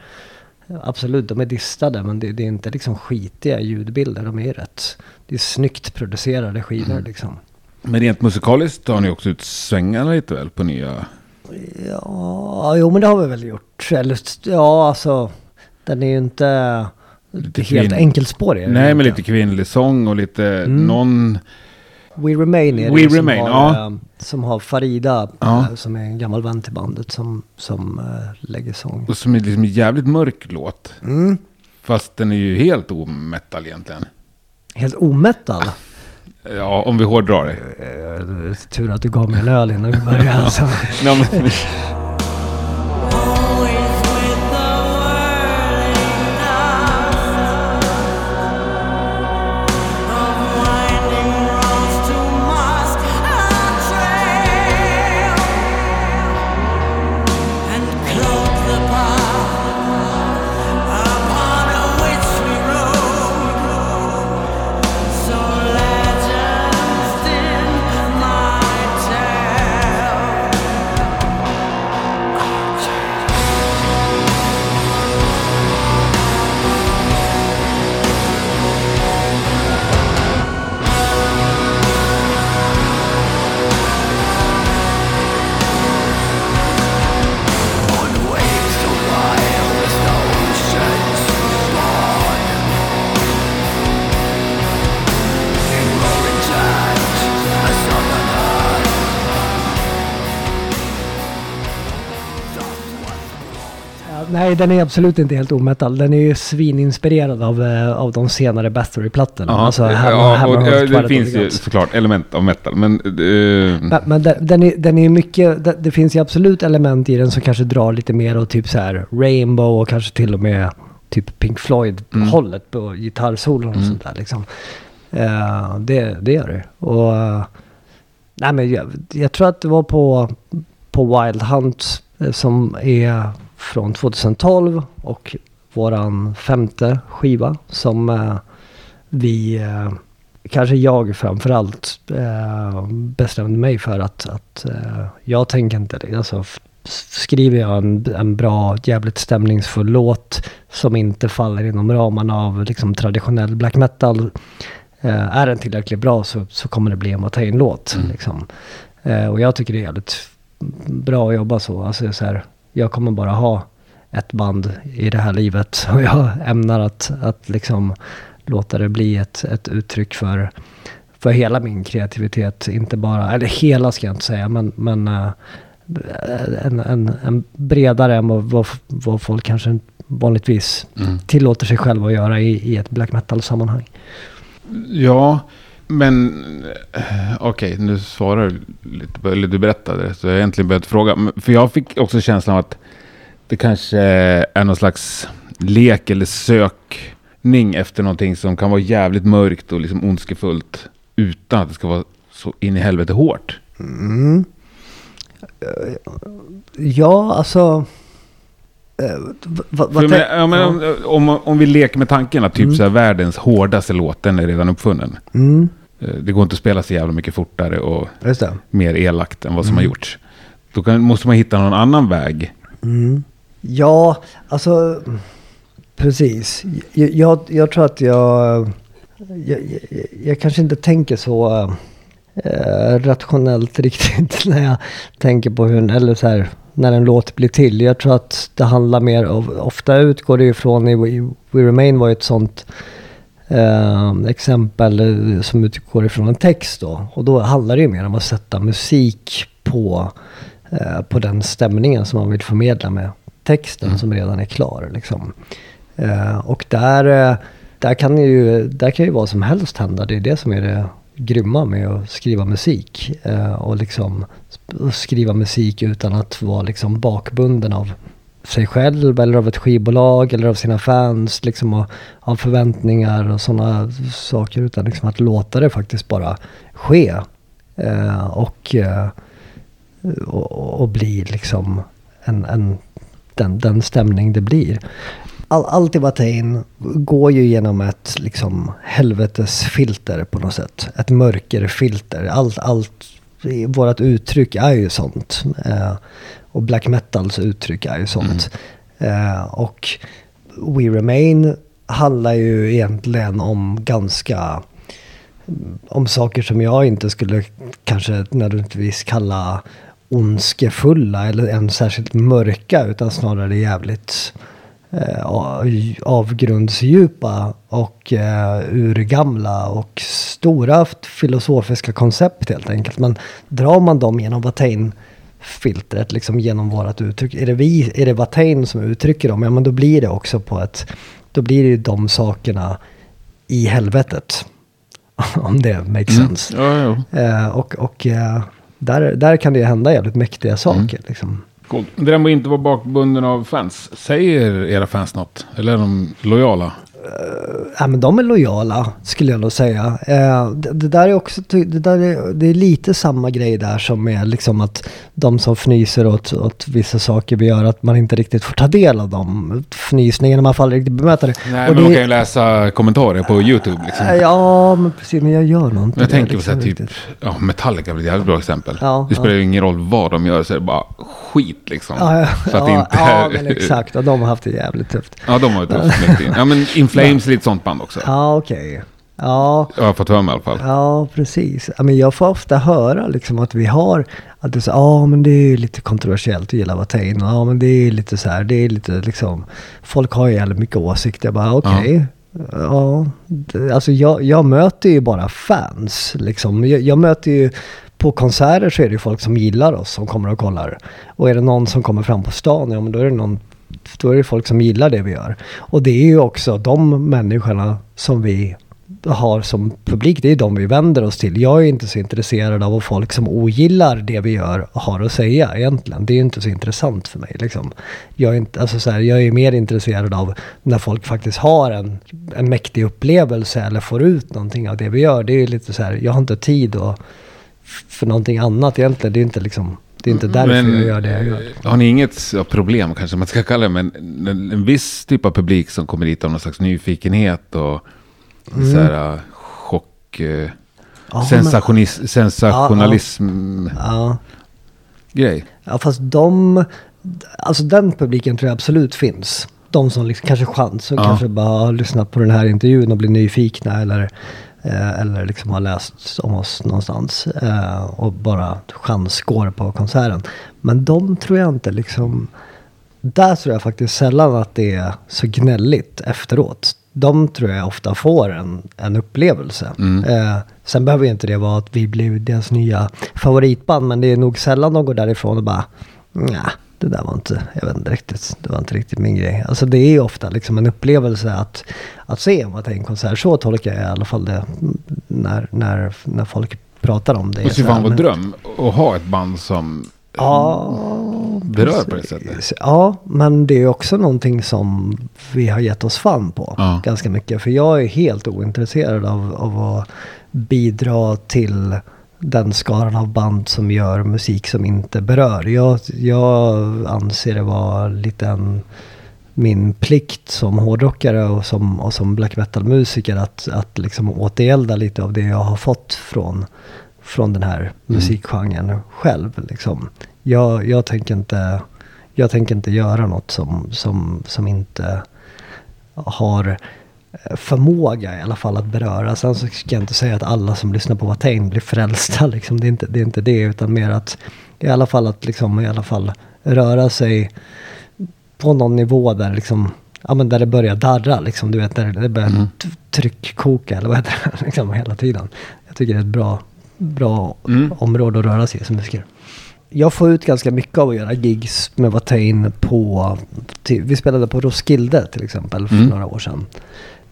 absolut de är distade, men det, det är inte liksom skitiga ljudbilder. De är rätt, det är snyggt producerade skivor Mm. liksom. Men rent musikaliskt har ni också ut svängarna lite väl på nya... Ja, jo men det har vi väl gjort. Eller ja, alltså den är ju inte Lite helt kvinn- enkelspårig. Nej, men lite kvinnlig sång och lite Mm. någon... We Remain är det We som, Remain, har, ja. eh, som har Farida, Ja. eh, som är en gammal vän till bandet, som, som eh, lägger sång. Och som är liksom en jävligt mörk låt. Mm. Fast den är ju helt ometal egentligen. Helt ometal. Ja, om vi hårdrar det. Tur att du gav mig en öl innan vi började. Alltså. den är absolut inte helt ometal. Den är ju svininspirerad av, eh, av de senare Bathory-plattorna. ja, alltså, Hammer- ja, och, Hammerheart, ja, det of finns ju såklart element av metal. Men... eh, Men, men den, den, är, den är mycket, det, det finns ju absolut element i den som kanske drar lite mer åt typ så här Rainbow och kanske till och med typ Pink Floyd-hållet på gitarrsolon och Mm. sånt där liksom. Eh, det, det gör det. Och eh, nej men jag, jag tror att det var på, på Wild Hunt som är från 2012 och våran femte skiva som eh, vi eh, kanske jag framförallt eh, bestämde mig för att, att eh, jag tänker inte. Alltså, skriver jag en, en bra, jävligt stämningsfull låt som inte faller inom ramarna av liksom, traditionell black metal. Eh, är den tillräckligt bra så, så kommer det bli en Watain-låt. Mm. Liksom. Eh, och jag tycker det är jävligt bra att jobba så. Alltså, så här, jag kommer bara ha ett band i det här livet och jag ämnar att, att liksom låta det bli ett, ett uttryck för, för hela min kreativitet. Inte bara, eller hela ska jag inte säga, men, men eh, en, en, en bredare än vad, vad, vad folk kanske vanligtvis mm. tillåter sig själva att göra i, i ett black metal-sammanhang. Ja, men eh, okej, nu svarar du lite, eller du berättade, så jag har egentligen börjat fråga. För jag fick också känslan av att det kanske är någon slags lek eller sökning efter någonting som kan vara jävligt mörkt och liksom ondskefullt utan att det ska vara så in i helvete hårt. Mm. Ja, alltså... eh, vad tän- menar, menar, ja. om, om vi leker med tanken att typ Mm. så här, världens hårdaste låt, den är redan uppfunnen. Mm, Det går inte att spela så jävla mycket fortare och mer elakt än vad som Mm. har gjorts. Då kan, måste man hitta någon annan väg. Mm. Ja, alltså... Precis. Jag, jag, jag tror att jag, jag, jag... Kanske inte tänker så... eh, rationellt riktigt när jag tänker på hur, eller så här, när en låt blir till. Jag tror att det handlar mer av, ofta utgår det ifrån, i We We Remain var ju ett sånt eh, exempel eh, som utgår ifrån en text då. Och då handlar det ju mer om att sätta musik på, eh, på den stämningen som man vill förmedla med texten Mm. som redan är klar. Liksom. Eh, och där, eh, där, kan ju, där kan ju vad som helst hända. Det är det som är det grymma med att skriva musik. Eh, och liksom skriva musik utan att vara liksom bakbunden av sig själv eller av ett skivbolag eller av sina fans. Liksom och, av förväntningar och sådana saker. Utan liksom att låta det faktiskt bara ske. Eh, och, eh, och, och bli liksom en, en, den, den stämning det blir. All, allt i Watain går ju genom ett liksom helvetesfilter på något sätt. Ett mörkerfilter. Allt, allt, i vårat uttryck är ju sånt. Eh, och black metals uttryck är ju sånt. Eh, och We Remain handlar ju egentligen om ganska om saker som jag inte skulle kanske nödvändigtvis kalla ondskefulla eller ens särskilt mörka utan snarare jävligt avgrundsdjupa och eh, urgamla och stora filosofiska koncept helt enkelt. Men drar man dem genom Watain-filtret, liksom genom vårat uttryck. Är det, vi, är det Watain som uttrycker dem, ja men då blir det också på ett, då blir det ju de sakerna i helvetet. Om det makes sense. Ja, ja. Eh, och och eh, där, där kan det hända jävligt mäktiga saker. Liksom. Coolt. Den där att inte vara bakbunden av fans. Säger era fans något? Eller är de lojala? Ja, men de är lojala skulle jag nog säga. Eh, det, det där är också det, där är, det är lite samma grej där som är liksom att de som fnyser åt, åt vissa saker vi gör att man inte riktigt får ta del av dem. Fnysningen, man får aldrig riktigt bemöta det. Nej, Och men de det- kan ju läsa kommentarer på YouTube. Liksom. Eh, Ja, men precis. Men jag gör nog inte Jag det. tänker på liksom så här, typ, ja, Metallica är väl ett jävligt bra exempel. Ja, det spelar ja. ju ingen roll vad de gör, så är det bara skit liksom. Ja, ja, så att det ja, inte ja, men exakt. Och de har haft det jävligt tufft. Ja, de har ju tufft. Ja, men Flames är lite sånt band också. Ja, okej. Ja, Jag har fått höra mig i alla fall. Ja, precis. Ja, men jag får ofta höra liksom att vi har, att det är så, ja men det är lite kontroversiellt att gilla Watain. Ja men det är lite så här, det är lite liksom, folk har ju jävligt mycket åsikter. Jag bara okej. Ja, det, alltså jag, jag möter ju bara fans liksom. Jag, jag möter ju, på konserter så är det ju folk som gillar oss som kommer och kollar. Och är det någon som kommer fram på stan, ja men då är det någon då är det folk som gillar det vi gör. Och det är ju också de människorna som vi har som publik, det är de vi vänder oss till. Jag är inte så intresserad av vad folk som ogillar det vi gör har att säga egentligen. Det är inte så intressant för mig. Liksom. Jag, är inte, alltså så här, jag är mer intresserad av när folk faktiskt har en, en mäktig upplevelse eller får ut någonting av det vi gör. Det är lite så här, jag har inte tid att, för någonting annat egentligen. Det är inte liksom det är inte därför jag gör det jag gör. eh, har ni inget ja, problem, kanske man ska kalla det, men en, en viss typ av publik som kommer dit av någon slags nyfikenhet och så här, uh, chock, Mm. Ja, sensationis, sensationalism Ja, grej. Ja, fast de... Alltså den publiken tror jag absolut finns. De som liksom, kanske chans, Ja. kanske bara har lyssnat på den här intervjun och blir nyfikna eller, eh, eller liksom har läst om oss någonstans eh, och bara chansgår på konserten. Men de tror jag inte liksom... Där tror jag faktiskt sällan att det är så gnälligt efteråt. De tror jag ofta får en, en upplevelse. Eh, sen behöver ju inte det vara att vi blir deras nya favoritband, men det är nog sällan de går därifrån och bara Nja, det där var inte, jag vet inte riktigt, det var inte riktigt min grej. Alltså det är ju ofta liksom en upplevelse att, att se en Watain-konsert. Så tolkar jag i alla fall det när, när, när folk pratar om det. Ju Så fan men- dröm att ha ett band som Ja, berör på det sättet. Ja, men det är också någonting som vi har gett oss fan på Ja. ganska mycket. För jag är helt ointresserad av, av att bidra till den skaran av band som gör musik som inte berör. Jag, jag anser det vara lite en, min plikt som hårdrockare och som, och som black metal-musiker att, att liksom återgälda lite av det jag har fått från, från den här musikgenren själv. Liksom. Jag, jag, tänker inte, jag tänker inte göra något som, som, som inte har förmåga i alla fall att beröra. Sen så ska jag inte säga att alla som lyssnar på Watain blir frälsta. Liksom. Det, är inte, det är inte det, utan mer att i alla fall att liksom, i alla fall röra sig på någon nivå där liksom Ja men där det börjar darra liksom, du vet där det börjar Mm. tryckkoka eller vad heter det? liksom hela tiden. Jag tycker det är ett bra, bra Mm. område att röra sig som musiker. Jag får ut ganska mycket av att göra gigs med Watain på... Till, vi spelade på Roskilde till exempel för Mm. några år sedan.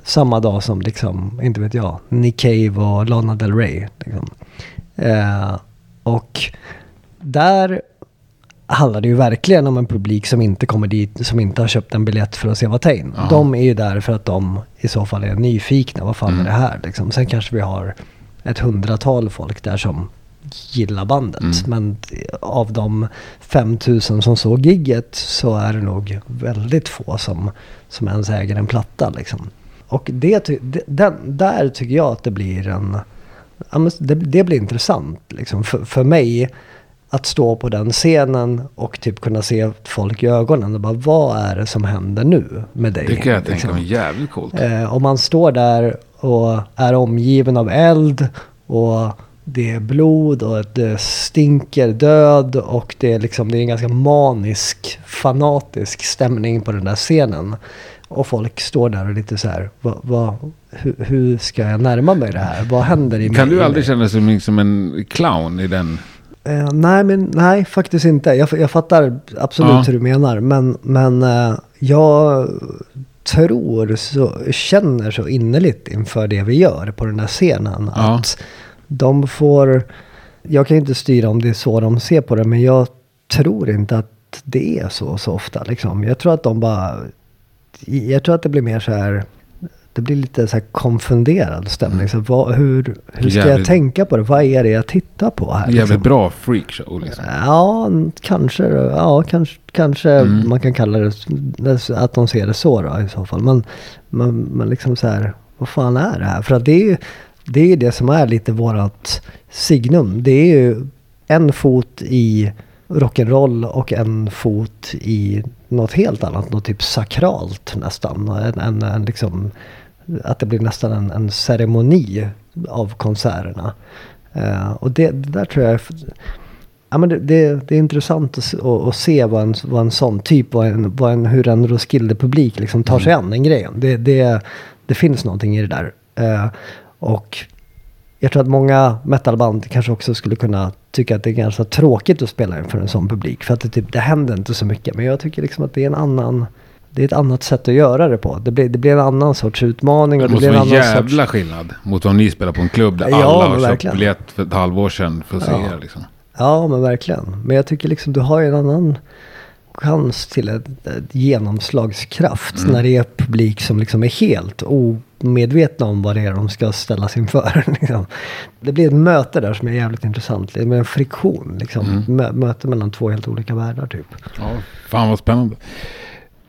Samma dag som liksom, inte vet jag, Nick Cave och Lana Del Rey. Liksom. Eh, och där handlar det ju verkligen om en publik som inte kommer dit, som inte har köpt en biljett för att se Watain. Ja. De är ju där för att de i så fall är nyfikna. Vad fan Mm. är det här? Liksom. Sen kanske vi har ett hundratal folk där som gillar bandet. Mm. Men av de 5000 som såg gigget så är det nog väldigt få som, som ens äger en platta. Liksom. Och det, den, där tycker jag att det blir en... Det, det blir intressant liksom. för, för mig att stå på den scenen och typ kunna se folk i ögonen och bara vad är det som händer nu med dig? Det kan jag Liksom. tänka mig jävligt coolt. Eh, om man står där och är omgiven av eld och det är blod och det stinker död och det är, liksom, det är en ganska manisk, fanatisk stämning på den där scenen. Och folk står där och lite så här, vad, vad, hur, hur ska jag närma mig det här? Vad händer i? Kan du aldrig känna dig som liksom en clown i den? Eh, nej, men, nej, faktiskt inte. Jag, jag fattar absolut Ja. hur du menar. Men, men eh, jag tror, så, känner så innerligt inför det vi gör på den här scenen. Ja. Att de får... Jag kan ju inte styra om det är så de ser på det. Men jag tror inte att det är så så ofta. Liksom. Jag tror att de bara... Jag tror att det blir mer så här... Det blir lite så konfunderad stämning. Så vad, hur, hur ska jag Jävligt- tänka på det? Vad är det jag tittar på här? Jävligt liksom? bra freakshow liksom. Ja, kanske. Ja, kanske, kanske Mm. man kan kalla det att de ser det så då i så fall. Men, men, men liksom så här, vad fan är det här? För att det är ju det, är det som är lite vårat signum. Det är ju en fot i rock'n'roll och en fot i något helt annat. Något typ sakralt nästan. En, en, en liksom, att det blir nästan en, en ceremoni av konserterna. Eh, och det, det där tror jag är Ja, men det, det, det är intressant att, se- att, att se vad en, vad en sån typ, vad en, vad en, hur en Roskilde-publik liksom tar sig an den grejen. Det, det, det finns någonting i det där. Eh, och jag tror att många metalband kanske också skulle kunna tycka att det är ganska tråkigt att spela inför en sån publik. För att det, typ, det händer inte så mycket. Men jag tycker liksom att det är en annan... Det är ett annat sätt att göra det på. Det blir, det blir en annan sorts utmaning. Det Och det måste blir en annan sorts... jävla skillnad mot om ni spelar på en klubb där Ja, alla har köpt biljett för ett halvår sedan för att se Ja. er. Liksom. Ja, men verkligen. Men jag tycker liksom du har ju en annan chans till ett, ett genomslagskraft Mm. när det är publik som liksom är helt omedvetna om vad det är de ska ställas inför. Liksom. Det blir ett möte där som är jävligt intressant. Det är en friktion, liksom. Mm. Mö- möte mellan två helt olika världar typ. Ja, fan vad spännande.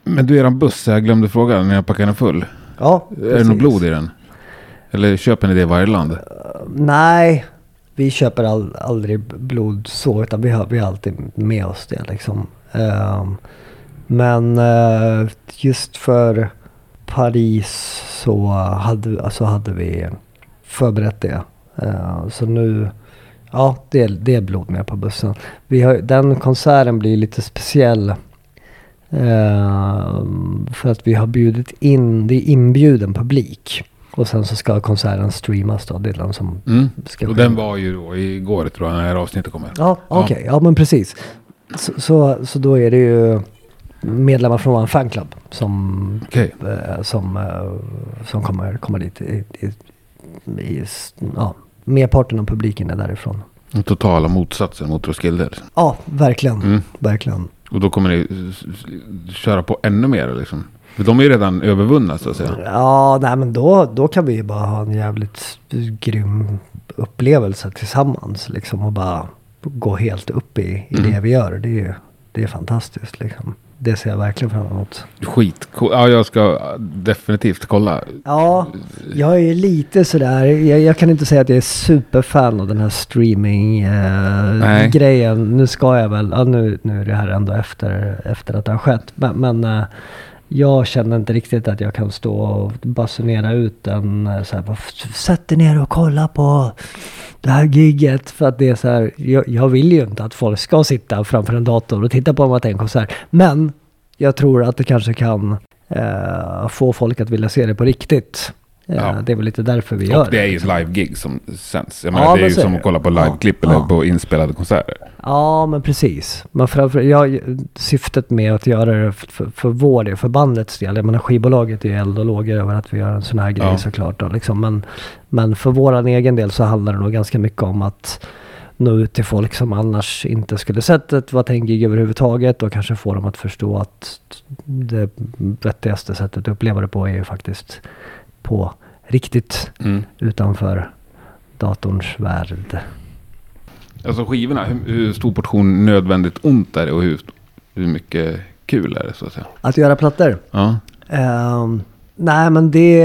Men du, eran buss, jag glömde fråga när jag packade den full. Ja, Är det precis. något blod i den? Eller köper ni det i varje land? Nej, vi köper all, aldrig blod så, utan vi har, vi har alltid med oss det liksom. Ehm, men eh, just för Paris så hade, alltså hade vi förberett det. Eh, så nu, ja det, det är blod med på bussen. Vi har, den konserten blir lite speciell. Ehm, för att vi har bjudit in, det är inbjuden publik. Och sen så ska konserten streamas då. Det är den som Mm. ska Och den var ju då igår tror jag när det här avsnittet kommer. Ja, okej. Ja, men precis. Så, så, så då är det ju medlemmar från vår fanclub som, Okej. eh, som, eh, som kommer, kommer dit. I, i, i, ja, merparten av publiken är därifrån. Den totala motsatsen mot Roskilde. Ja, verkligen. Mm. Verkligen. Och då kommer ni köra på ännu mer liksom. För de är ju redan övervunna så att säga. Ja, nej men då, då kan vi ju bara ha en jävligt grym upplevelse tillsammans. Liksom, och bara gå helt upp i, i Mm. det vi gör. Det är, ju- det är fantastiskt. Liksom. Det ser jag verkligen fram emot. Skitcool. Ja, jag ska definitivt kolla. Ja, jag är lite sådär. Jag, jag kan inte säga att jag är superfan av den här streaming-grejen. nu ska jag väl, ja, nu, nu är det här ändå efter, efter att det har skett. Men, men, eh, jag känner inte riktigt att jag kan stå och basunera ut en eh, så här, bara, sätt dig ner och kolla på det här gigget. För att det är så här, jag, jag vill ju inte att folk ska sitta framför en dator och titta på en Watain konsert. Men jag tror att det kanske kan eh, få folk att vilja se det på riktigt. Eh, Ja. Det är väl lite därför vi gör Och det är ju ett live-gig som sänds. Jag menar, Ja, det är men ju som det. att kolla på Ja. live-klipp eller Ja. på inspelade konserter. Ja, men precis. Men framför, ja, syftet med att göra det för, för vår del, för bandets del. Jag menar skivbolaget är ju eld och lågor över att vi gör en sån här grej Ja. såklart. Då, liksom. men, men för våran egen del så handlar det nog ganska mycket om att nå ut till folk som annars inte skulle sett ett Watain-gig överhuvudtaget och kanske få dem att förstå att det vettigaste sättet att uppleva det på är ju faktiskt på riktigt Mm. utanför datorns värld. Alltså skivorna, hur, stor portion nödvändigt ont är det och hur, hur mycket kul är det så att säga? Att göra plattor? Ja. Ehm, nej men det,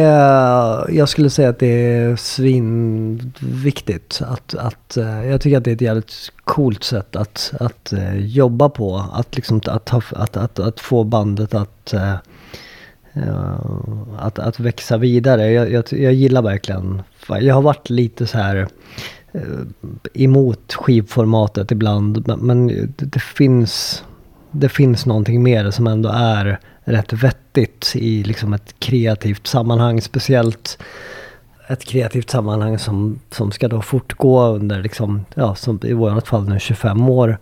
jag skulle säga att det är svinviktigt. Att, att, eh, jag tycker att det är ett jävligt coolt sätt att, att eh, jobba på. Att, liksom, att, att, att, att få bandet att, eh, Eh, att, att växa vidare. Jag, jag, jag gillar verkligen, jag har varit lite så här eh, emot skivformatet ibland. Men, men det, det finns det finns någonting mer som ändå är rätt vettigt i liksom ett kreativt sammanhang. Speciellt ett kreativt sammanhang som, som ska då fortgå under, liksom, ja, som i vårt fall nu 25 år.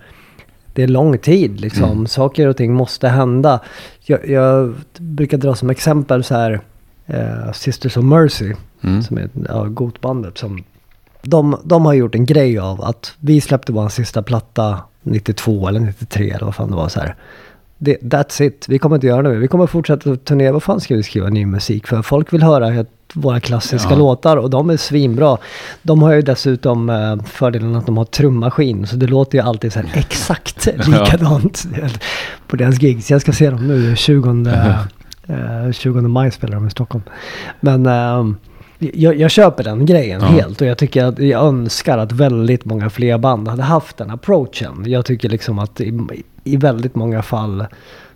Det är lång tid liksom. Mm. Saker och ting måste hända. Jag, jag brukar dra som exempel så här eh, Sisters of Mercy Mm. som är ja, Gotbandet som de, de har gjort en grej av att vi släppte vår sista platta 92 eller 93 eller vad fan det var så här. Det, that's it, vi kommer inte göra det mer. Vi kommer fortsätta turnera. Vad fan ska vi skriva ny musik för? Folk vill höra våra klassiska Ja. låtar och de är svinbra. De har ju dessutom eh, fördelen att de har trummaskin så det låter ju alltid så här exakt likadant på deras gigs. Jag ska se dem nu 20, eh, 20 maj spelar de i Stockholm. Men ehm, jag, jag köper den grejen Ja. helt och jag tycker att jag önskar att väldigt många fler band hade haft den approachen. Jag tycker liksom att i, väldigt många fall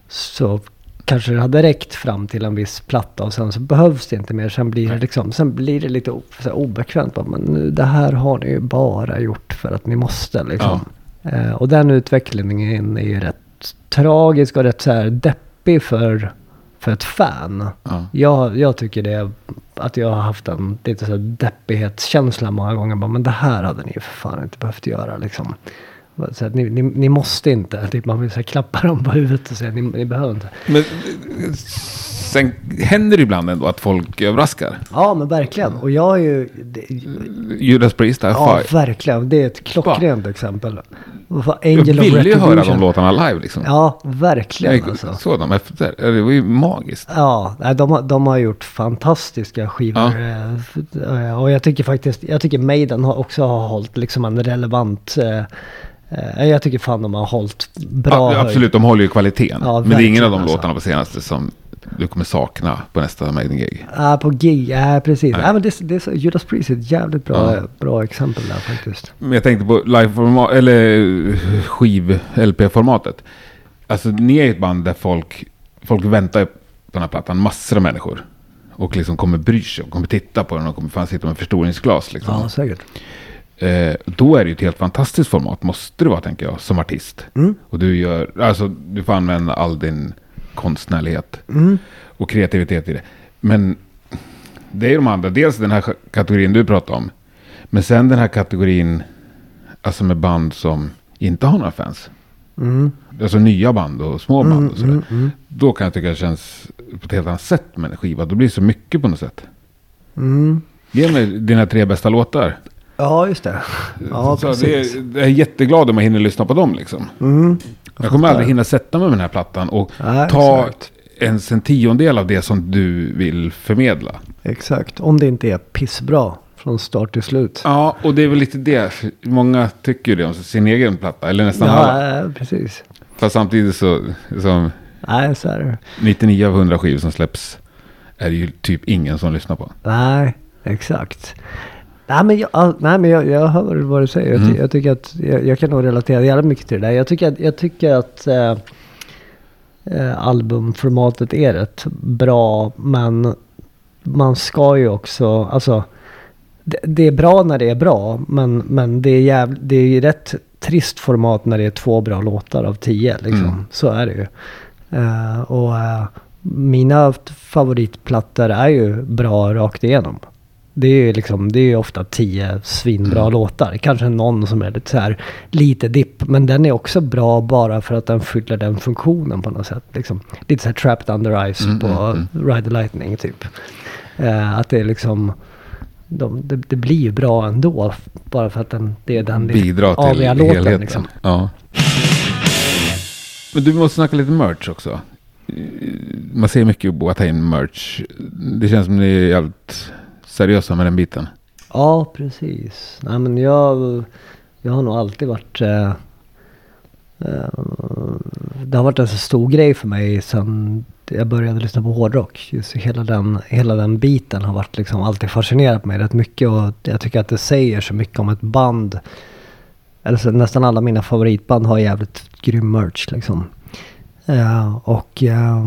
så kanske det hade räckt fram till en viss platta och sen så behövs det inte mer. Sen blir det liksom, sen blir det lite obekvämt. Men nu, det här har ni ju bara gjort för att ni måste liksom. Eh, och den utvecklingen är ju rätt tragisk och rätt så här deppig för, för ett fan. Ja. Jag, jag tycker det, att jag har haft en lite så här deppighetskänsla många gånger. Bara, men det här hade ni för fan inte behövt göra liksom. Så ni, ni, ni måste inte. Typ man vill så klappa dem på huvudet och säga ni, ni behöver inte. Men eh, sen händer det ibland ändå att folk överraskar. Ja men verkligen. Och jag är ju... Det, Judas Priest, High ja Five. verkligen. Det är ett klockrent exempel. Fan, Jag Angel of ville ju höra de låtarna live liksom. Ja jag verkligen gick- alltså. såg dem efter. Det var ju magiskt. Ja, de, har- de har gjort fantastiska skivor. eh, Och jag tycker faktiskt, jag tycker Maiden har också har hållit liksom en relevant... eh, Jag tycker fan de har hållit bra Ja, höjd. absolut, de håller ju kvaliteten. Ja, men det är ingen av de verkligen, låtarna på senaste som du kommer sakna på nästa Maiden-gig. Ja, på gig, ja precis. Nej. Ja, men det, det är så, Judas Priest är ett jävligt bra, bra exempel där faktiskt. Men jag tänkte på live-format, eller skiv-LP-formatet. Alltså ni är ett band där folk, folk väntar på den här plattan, massor av människor. Och liksom kommer bry sig och kommer titta på den och kommer fan sitta med förstoringsglas liksom. Ja, säkert. Eh, då är det ju ett helt fantastiskt format, måste det vara tänker jag, som artist. Mm. Och du gör, alltså du får använda all din konstnärlighet Mm. och kreativitet i det. Men det är de andra, dels den här kategorin du pratar om. Men sen den här kategorin, alltså med band som inte har några fans. Mm. Alltså nya band och små band Mm, och sådär. mm, mm. Då kan jag tycka det känns på ett helt annat sätt med en skiva. Då blir det så mycket på något sätt. Ge mig dina tre bästa låtar. Ja, just det. Ja, så det precis. är, jag är jätteglad om jag hinner lyssna på dem liksom. Mm. Jag kommer aldrig hinna sätta mig med den här plattan och Nej, ta exakt. ens en tiondel av det som du vill förmedla. Exakt. Om det inte är pissbra från start till slut. Ja, och det är väl lite det. Många tycker ju det om sin egen platta, eller nästan alla. Ja, eh, precis. Fast samtidigt så, som Nej, så är det. 99 av 100 skivor som släpps är det ju typ ingen som lyssnar på. Nej, exakt. Nej men, jag, nej, men jag, jag hör vad du säger. Jag, ty, Mm. jag tycker att jag, jag kan nog relatera jävligt mycket till det där. Jag tycker att, jag tycker att eh, eh, albumformatet är rätt bra. Men man ska ju också, alltså det, det är bra när det är bra. Men, men det är jäv, det är ju rätt trist format när det är två bra låtar av tio. Liksom. Mm. Så är det ju. Eh, och eh, mina favoritplattor är ju bra rakt igenom. Det är ju liksom, det är ofta tio svinbra Mm. låtar. Kanske någon som är lite så här, lite dipp. Men den är också bra bara för att den fyller den funktionen på något sätt. Liksom. Lite så här trapped under ice Mm, på mm, Ride the Lightning typ. Eh, att det är liksom, de, det, det blir ju bra ändå. Bara för att den, det är den Bidra till aviga låten, helheten. liksom. Ja. Men du måste snacka lite merch också. Man ser mycket Boateng merch. Det känns som ni är jävligt seriösa med den biten. Ja, precis. Nej, men jag, jag har nog alltid varit... Eh, eh, det har varit en så stor grej för mig sen jag började lyssna på hårdrock. Just hela den, hela den biten har varit liksom alltid fascinerat mig rätt mycket. Och jag tycker att det säger så mycket om ett band. Eller nästan alla mina favoritband har jävligt grym merch liksom. Eh, och... Eh,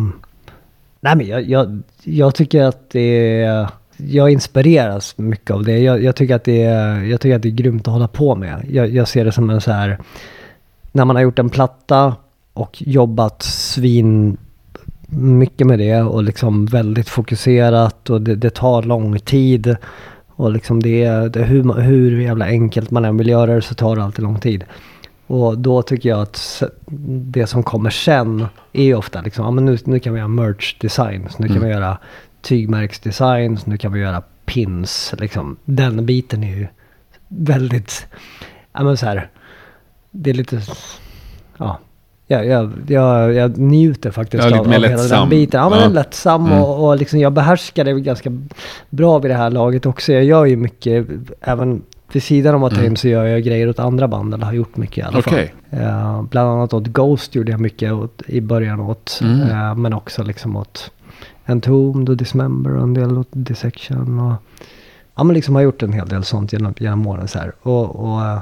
nej men jag, jag, jag tycker att det är... Jag inspireras mycket av det. Jag, jag, tycker att det är, jag tycker att det är grymt att hålla på med. Jag, jag ser det som en så här... När man har gjort en platta och jobbat svin mycket med det och liksom väldigt fokuserat och det, det tar lång tid. Och liksom det, det hur, hur jävla enkelt man än vill göra det så tar det alltid lång tid. Och då tycker jag att det som kommer sen är ofta liksom, ja men nu, nu kan vi göra merch designs, nu kan Mm. vi göra tygmärksdesigns, nu kan vi göra pins. Liksom. Den biten är ju väldigt, ja men så här, det är lite, ja. Jag, jag, jag, jag njuter faktiskt Ja, av, av hela den biten. Ja, men Ja. den är lättsam Mm. och, och liksom jag behärskar det ganska bra vid det här laget också. Jag gör ju mycket, även vid sidan om att ta Mm. in så gör jag grejer åt andra band, eller har gjort mycket i alla fall. Eh, bland annat åt Ghost gjorde jag mycket åt, i början åt. Mm. eh, men också liksom åt Entombed och Dismember och en del åt Dissection. Och, ja men liksom har gjort en hel del sånt genom, genom åren så här. Och, och eh,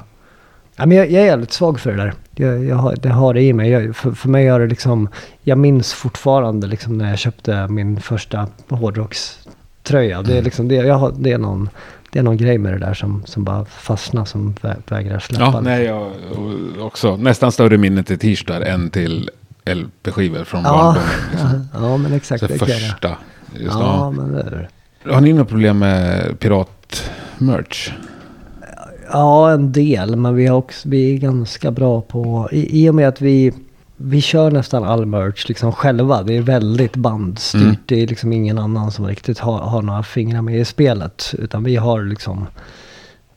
ja, men jag, jag är jävligt svag för det där. Jag, jag har, det har det i mig. Jag, för, för mig gör det liksom, jag minns fortfarande liksom när jag köpte min första hårdrockströja. Det är Mm. liksom, det, jag har, det är någon det är någon grej med det där som, som bara fastnar som vä vägrar släppa. Ja, nej, jag och också nästan större minne till t-shirtar än till LP-skivor från Ja, barndomen. Liksom. ja men exakt. Så det första. Just, Ja, ja. men det är det. Har ni några problem med pirat-merch? Ja, en del. Men vi, har också, vi är ganska bra på... I, I och med att vi, vi kör nästan all merch liksom själva. Det är väldigt bandstyrt. Mm. Det är liksom ingen annan som riktigt har, har några fingrar med i spelet. Utan vi har liksom...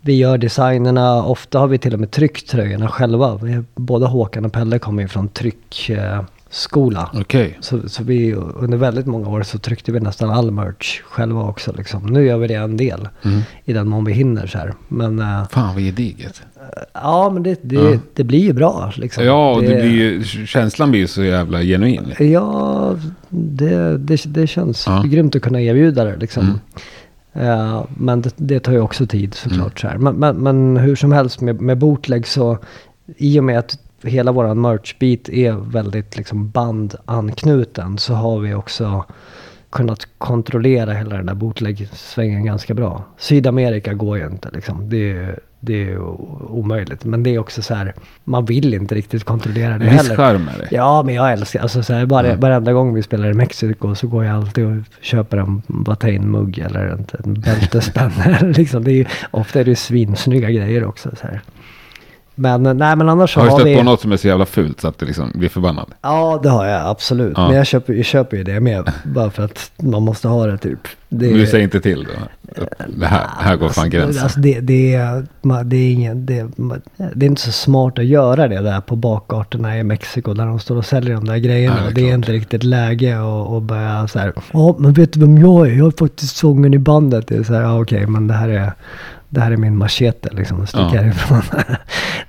Vi gör designerna. Ofta har vi till och med tryckt tröjorna själva. Vi, både Håkan och Pelle kommer ju från tryckskola. Eh, skola. Okej. Så, så vi, under väldigt många år så tryckte vi nästan all merch själva också. Liksom. Nu gör vi det en del Mm. i den mån vi hinner så här. Men eh, Fan vad gediget. ja, men det, det, Ja. det blir ju bra. Liksom. Ja, och det blir ju, känslan blir ju så jävla genuin. Ja, det, det, det känns Ja. grymt att kunna erbjuda det. Liksom. Mm. Eh, men det, det tar ju också tid såklart. Så här. Men, men, men hur som helst med, med bootleg så i och med att hela våran merchbit är väldigt liksom bandanknuten så har vi också kunnat kontrollera hela den där bootleg-svängen ganska bra. Sydamerika går ju inte liksom. Det är det är omöjligt. Men det är också så här, man vill inte riktigt kontrollera det En viss heller. charm är det. Ja, men jag älskar, alltså så här, bara, Mm. varenda gång vi spelar i Mexiko så går jag alltid och köper en Batain-mugg eller en, en bältespänn. liksom, det är ju, ofta är det svinsnygga grejer också. Så här. Men eh, nej, men annars så Har du har stött vi... på något som är så jävla fult så att det liksom blir förbannad? Ja, det har jag absolut. Ja. Men jag köper, jag köper ju det med. bara för att man måste ha det typ. Det Men du säger inte till då? Det här, här går fan gränsen. Alltså det, det, är, det, är ingen, det, det är inte så smart att göra det där på bakgatorna i Mexiko där de står och säljer de där grejerna. Nej, det är det är inte riktigt läge att att börja så här. Ja, men vet du vem jag är? Jag är faktiskt sången i bandet. Det är så här, ja okej, men det här är, det här är min machete liksom. Stick Ja. härifrån.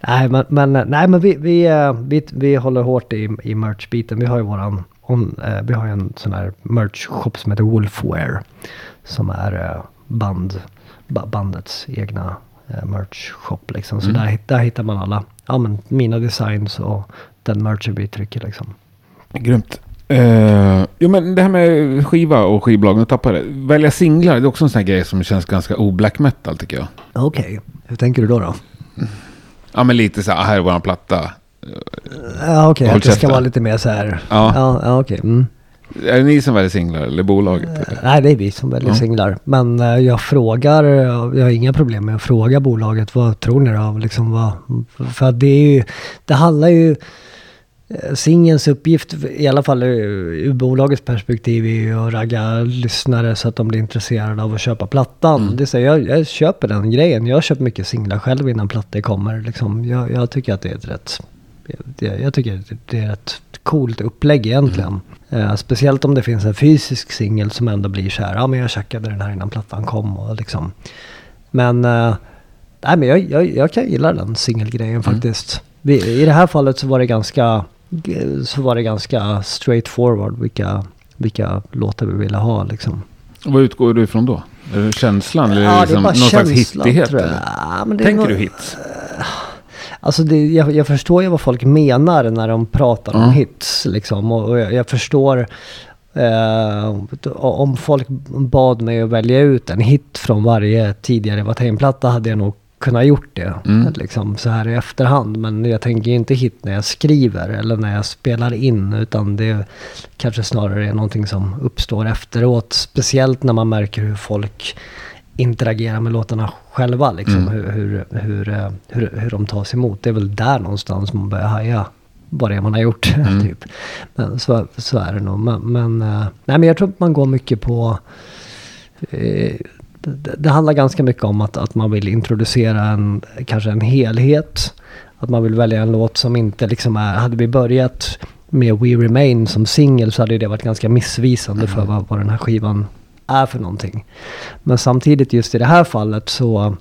nej, men, men, nej, men vi, vi, eh, vi, vi håller hårt i, i merch-biten. Vi har ju våran, on, eh, vi har en sån här merch-shop som heter Wolfwear. Som är eh, band, ba- bandets egna eh, merch-shop liksom. Så Mm. där, där hittar man alla, ja men mina designs och den merchen vi trycker liksom. Grymt. Uh, jo men det här med skiva och skivbolag, nu tappade jag det. Välja singlar, det är också en sån här grej som känns ganska o-black metal tycker jag. Okej, hur tänker du då? då? Ja men lite så här, här är våran platta. Ja, okej, Håll att det ska vara lite mer så här. Ja. ja, ja okej. Mm. Är det ni som väljer singlar eller bolaget? Eh, eller? Nej, det är vi som väljer Ja. singlar. Men eh, jag frågar, jag har inga problem med att fråga bolaget, vad tror ni då? Liksom vad, för det är ju, det handlar ju, eh, singelns uppgift, i alla fall ur, bolagets perspektiv, är ju att ragga lyssnare så att de blir intresserade av att köpa plattan. Mm. Det säger jag, jag köper den grejen. Jag köpt mycket singlar själv innan plattor kommer. Liksom. Jag, jag tycker att det är ett rätt jag, jag tycker att det är ett coolt upplägg egentligen. Eh, speciellt om det finns en fysisk singel som ändå blir så här, ja men jag checkade den här innan plattan kom och liksom. Men, eh, nej men jag, jag, jag kan gilla den singelgrejen faktiskt. Vi, I det här fallet så var det ganska, så var det ganska straightforward vilka, vilka låtar vi ville ha liksom. Vad utgår du ifrån då? Är det känslan eller Ja, det är liksom bara någon slags känslan, hittighet? tror jag. Ja, men det är Tänker nog- du hits? Alltså det, jag, jag förstår ju vad folk menar när de pratar om Ja. hits. Liksom. Och, och jag, jag förstår eh, om folk bad mig att välja ut en hit från varje tidigare Watain-platta hade jag nog kunnat gjort det. Mm. Liksom, så här i efterhand. Men jag tänker inte hit när jag skriver eller när jag spelar in. Utan det kanske snarare är någonting som uppstår efteråt. Speciellt när man märker hur folk interagerar med låtarna själva. Liksom, Mm. hur, hur, hur, eh, hur, hur de tas emot. Det är väl där någonstans man börjar haja vad det är man har gjort. Mm. typ. Men så, så är det nog. Men, men, eh, nej, men jag tror att man går mycket på... Eh, det, det handlar ganska mycket om att, att man vill introducera en, kanske en helhet. Att man vill välja en låt som inte liksom är... Hade vi börjat med We Remain som singel så hade det varit ganska missvisande för vad, vad den här skivan är för någonting. Men samtidigt just i det här fallet så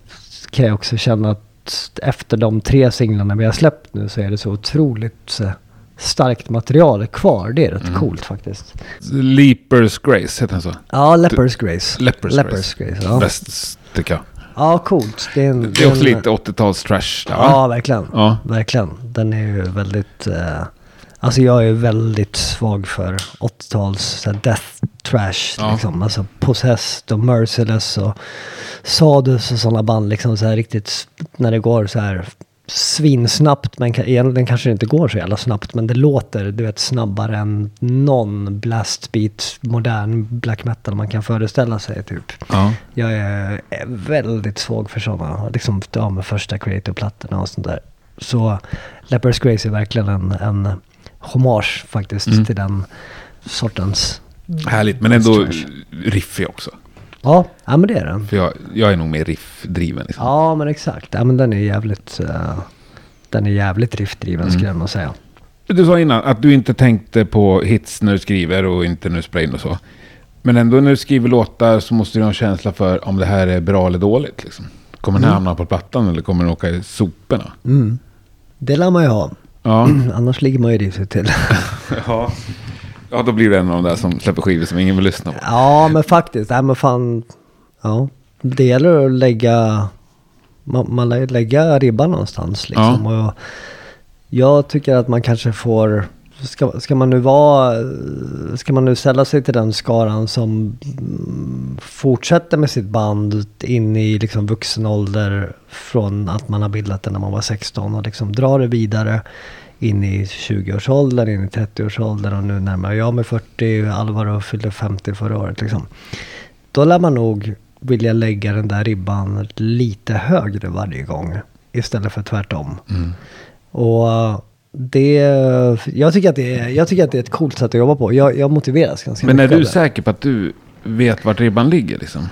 kan jag också känna att efter de tre singlarna vi har släppt nu så är det så otroligt eh, starkt material kvar. Det är rätt coolt faktiskt. Leapers Grace, heter den så? Ja, Lepers Grace. Lepers, Lepers Grace. Ja. Bäst, tycker jag. ja, coolt. Det är, en, Det är också en- lite 80-tals trash där, va? Ja, verkligen. Ja. Verkligen. Den är ju väldigt... Eh, alltså jag är väldigt svag för 80-tals så här death trash. Ja. Liksom. Alltså Possessed och Merciless och Sadus och sådana band. Liksom så här riktigt när det går så här svinsnabbt. Men egentligen kanske det inte går så jävla snabbt. Men det låter du vet snabbare än någon blastbeat modern black metal man kan föreställa sig typ. Ja. Jag är är väldigt svag för sådana, liksom ja, med första creator-plattorna och sånt där. Så Lepers Grace är verkligen en, en hommage faktiskt Mm. till den sortens... Härligt, men ändå riffig också. Ja, ja men det är den. För jag, jag är nog mer riffdriven. Liksom. Ja men exakt, ja men den är jävligt... eh, den är jävligt driftdriven Mm. skulle jag nog säga. Du sa innan att du inte tänkte på hits när du skriver och inte när du spelar in och så. Men ändå när du skriver låtar så måste du ha en känsla för om det här är bra eller dåligt. Liksom. Kommer den hamna på plattan eller kommer den åka i soporna? Mm. Det lär man ju ha. Ja. Annars ligger man ju risigt till. ja. Ja, då blir det en av de där som släpper skivor som ingen vill lyssna på. Ja, men faktiskt. Nej, men fan. Ja, det gäller att lägga... Man, man lägga ribban någonstans liksom. Och jag tycker att man kanske får... Ska, ska man nu vara... Ska man nu ställa sig till den skaran som fortsätter med sitt band in i liksom vuxen ålder från att man har bildat det när man var 16 och liksom drar det vidare in i 20-årsåldern, in i 30-årsåldern och nu närmar jag mig 40, Alvaro fyllde 50 förra året liksom. Då lär man nog vilja lägga den där ribban lite högre varje gång istället för tvärtom. Mm. Och det, jag, tycker att det är, jag tycker att det är ett coolt sätt att jobba på. Jag, jag motiveras ganska Men är mycket av du det. säker på att du vet vart ribban ligger? Liksom?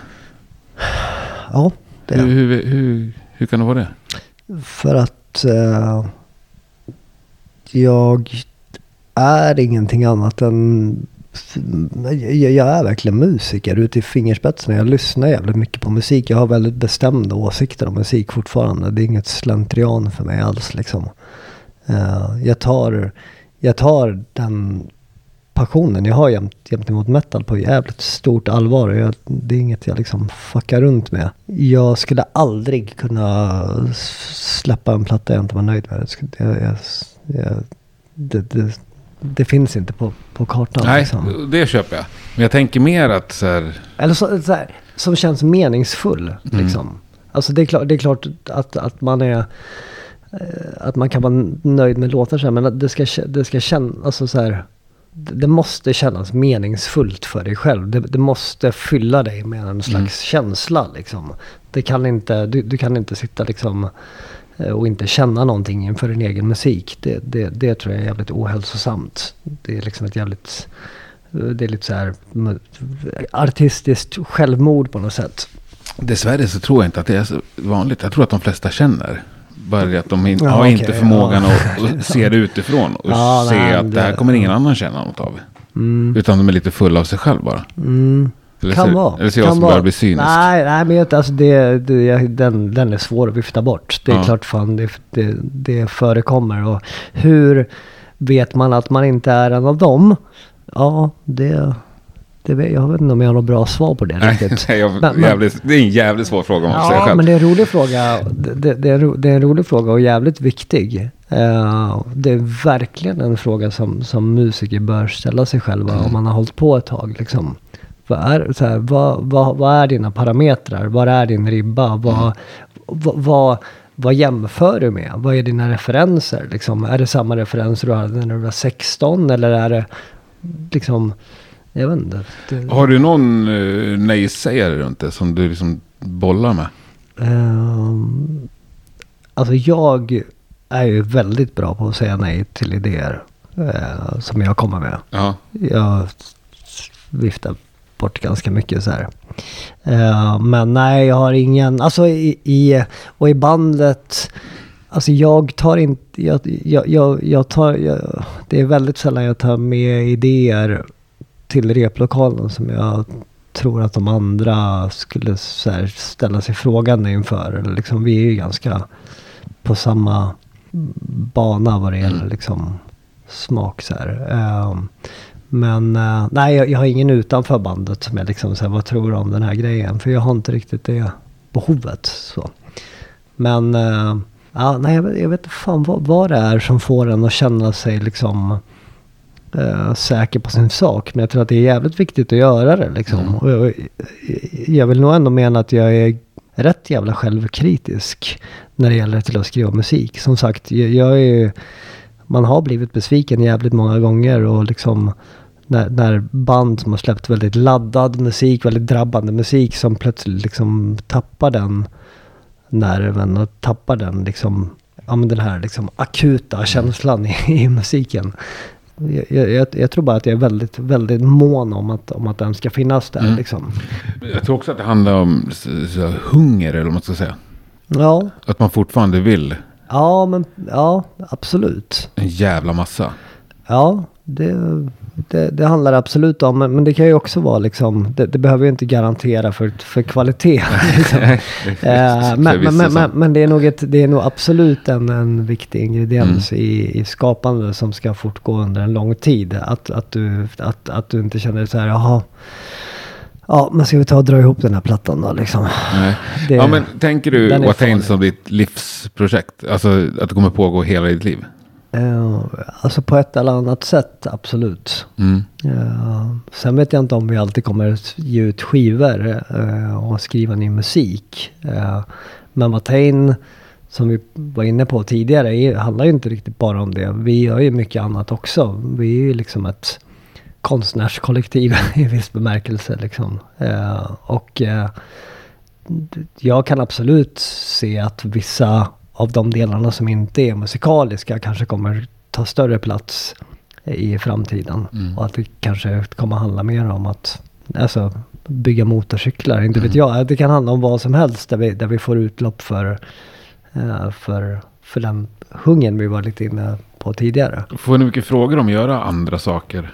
Ja, det är Hur, hur, hur, hur kan det vara det? För att eh, jag är ingenting annat än... Jag, är verkligen musiker ute i fingerspetsarna. Jag lyssnar jävligt mycket på musik. Jag har väldigt bestämda åsikter om musik fortfarande. Det är inget slentrian för mig alls liksom. Eh, jag, tar, jag tar den passionen jag har jämt, jämt emot metal på jävligt stort allvar. Jag, det är inget jag liksom fuckar runt med. Jag skulle aldrig kunna släppa en platta jag inte var nöjd med. Jag, jag, det, det, det finns inte på, på kartan. Nej, Liksom. det köper jag. Men jag tänker mer att så här, Eller så, så här, som känns meningsfull. Mm. Liksom. Alltså det är, klart, det är klart att, att man är... eh, Att man kan vara nöjd med låtar så här, men att det ska, det ska kännas... Alltså så här, det måste kännas meningsfullt för dig själv. Det, det måste fylla dig med en slags känsla. Liksom. Det kan inte, du, du kan inte sitta liksom, och inte känna någonting inför din egen musik. Det, det, det tror jag är jävligt ohälsosamt. Det är liksom ett jävligt... Det är lite så här artistiskt självmord på något sätt. dessvärre så tror jag inte att det är så vanligt. Jag tror att de flesta känner. Bara att de in, Ja, har okej, inte förmågan ja. att, se det utifrån och Ja, se nej, att det här kommer ingen annan känna något av. Mm. Utan de är lite fulla av sig själv bara. Mm. Eller kan vara. Eller ser jag kan som vara. börjar bli cynisk. Nej, nej men jag, alltså det, det, den, den är svår att vifta bort. Det är Ja. klart fan det, det, det förekommer. Och hur vet man att man inte är en av dem? Ja, det, jag vet inte om jag har något bra svar på det Nej, riktigt. nej, jag, Men- jävligt, det är en jävligt svår fråga om man säger Ja, själv. men det är en rolig fråga. Det, det, det, är, en ro- det är en rolig fråga och jävligt viktig. Eh, det är verkligen en fråga som, som musiker bör ställa sig själva Mm. om man har hållit på ett tag. Liksom. Vad, är, så här, vad, vad, vad är dina parametrar? Vad är din ribba? Vad, Mm. vad, vad, vad jämför du med? Vad är dina referenser? Liksom, är det samma referenser du hade när du var 16? Eller är det liksom... Jag vet inte. Det, Har du någon uh, nej-sägare runt det som du liksom bollar med? Ehm, alltså jag är ju väldigt bra på att säga nej till idéer eh, som jag kommer med. Ja. Jag viftar bort ganska mycket så här. Eh, men nej, jag har ingen, alltså i, i, och i bandet, alltså jag tar inte, jag, jag, jag, jag tar, jag, det är väldigt sällan jag tar med idéer till replokalen som jag tror att de andra skulle så här, ställa sig frågande inför. Liksom, vi är ju ganska på samma bana vad det gäller Mm. liksom, smak. Så här. Men eh, nej, jag, jag har ingen utanför bandet som jag liksom säger vad tror du om den här grejen? För jag har inte riktigt det behovet. Så. Men eh, ja, nej, jag, vet, jag vet inte fan vad, vad det är som får en att känna sig liksom eh, säker på sin sak. Men jag tror att det är jävligt viktigt att göra det. Liksom. Mm. Och jag, jag vill nog ändå mena att jag är rätt jävla självkritisk när det gäller till att skriva musik. Som sagt, jag, jag är ju- man har blivit besviken jävligt många gånger och liksom när, när band som har släppt väldigt laddad musik, väldigt drabbande musik som plötsligt liksom tappar den nerven och tappar den liksom, ja men den här liksom akuta känslan i, i musiken. Jag, jag, jag tror bara att jag är väldigt, väldigt mån om att, om att den ska finnas där Mm. liksom. Jag tror också att det handlar om så, så, hunger eller vad man ska säga. Ja, Att man fortfarande vill ja men ja, absolut. en jävla massa. Ja, det, det, det handlar absolut om, men, men det kan ju också vara liksom, det, det behöver ju inte garantera för, för kvalitet. liksom. Eh, men, men, men, men det är nog, ett, det är nog absolut en, en viktig ingrediens Mm. i, i skapande som ska fortgå under en lång tid. Att, att, du, att, att du inte känner så här, jaha, ja men ska vi ta och dra ihop den här plattan då liksom. Nej. Det- ja, men tänker du Watain som ditt livsprojekt? Alltså att det kommer pågå hela ditt liv? Eh, alltså på ett eller annat sätt, absolut. Mm. Eh, sen vet jag inte om vi alltid kommer ge ut skivor eh, och skriva ny musik. Men Watain, som vi var inne på tidigare, är, handlar ju inte riktigt bara om det. Vi gör ju mycket annat också. Vi är ju liksom ett konstnärskollektiv i viss bemärkelse. Liksom. Eh, och eh, jag kan absolut se att vissa av de delarna som inte är musikaliska kanske kommer ta större plats i framtiden. Mm. Och att det kanske kommer handla mer om att alltså, bygga motorcyklar. Inte vet Mm. jag. Det kan handla om vad som helst där vi, där vi får utlopp för, eh, för, för den hungern vi var lite inne på tidigare. Får ni mycket frågor om att göra andra saker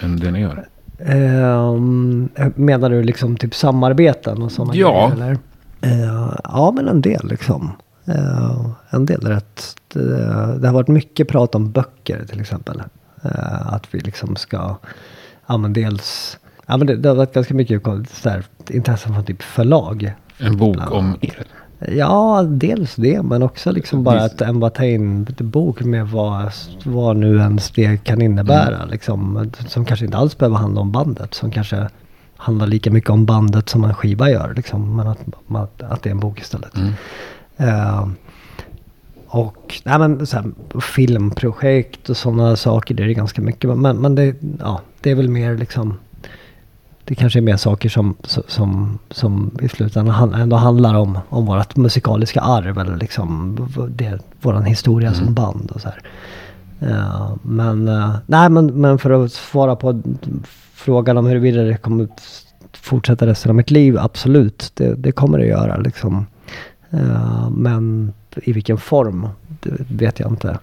än det ni gör? Ehm, menar du liksom typ samarbeten och sådana Ja. grejer? Eller? Eh, ja, men en del liksom. Eh, en del rätt. Det, det har varit mycket prat om böcker till exempel. Eh, att vi liksom ska, ja men dels, ja men det, det har varit ganska mycket så här, intresse från typ förlag. En bok om er? Ja, dels det, men också liksom bara att en ta in lite bok med vad, vad nu ens det kan innebära. Mm. Liksom, som kanske inte alls behöver handla om bandet. Som kanske handlar lika mycket om bandet som en skiva gör. Liksom, men att, att, det är en bok istället. Mm. Eh, och nej, men, så här, filmprojekt och sådana saker, det är det ganska mycket. Men, men det, ja, det är väl mer liksom... Det kanske är mer saker som, som, som i slutändan ändå handlar om, om vårt musikaliska arv. Eller liksom det, våran historia som band och så här. Eh, men, eh, nej, men, men för att svara på frågan om huruvida det kommer fortsätta resten av mitt liv, absolut. Det, det kommer det göra liksom. Eh, men i vilken form, det vet jag inte.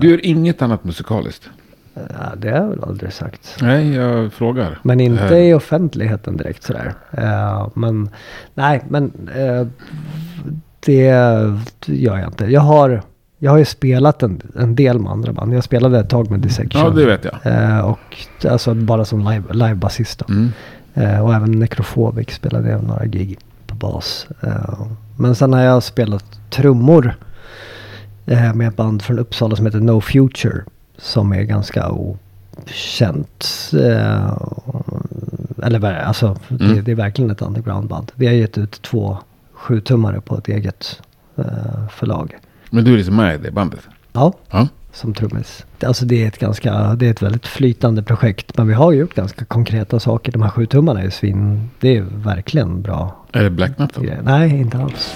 Du gör inget annat musikaliskt? Eh, det har jag väl aldrig sagt. Nej, jag frågar. Men inte i offentligheten direkt sådär. Eh, men nej, men eh, det gör jag inte. Jag har, jag har ju spelat en, en del med andra band. Jag spelade ett tag med Dissection. Ja, det vet jag. Och alltså bara som live, livebasist då. Mm. Och även Necrophobic spelade jag några gig på bas. Men sen har jag spelat trummor med ett band från Uppsala som heter No Future. Som är ganska okänt. Eh, eller alltså, det, Mm. det är verkligen ett undergroundband. Vi har gett ut två sjutummare på ett eget eh, förlag. Men du är liksom med i det bandet? Ja, Ja. som trummis. Det- Alltså det är ett ganska, det är ett väldigt flytande projekt. Men vi har gjort ganska konkreta saker. De här sju tummarna är ju svin, det är verkligen bra Är det black metal? Nej, inte alls.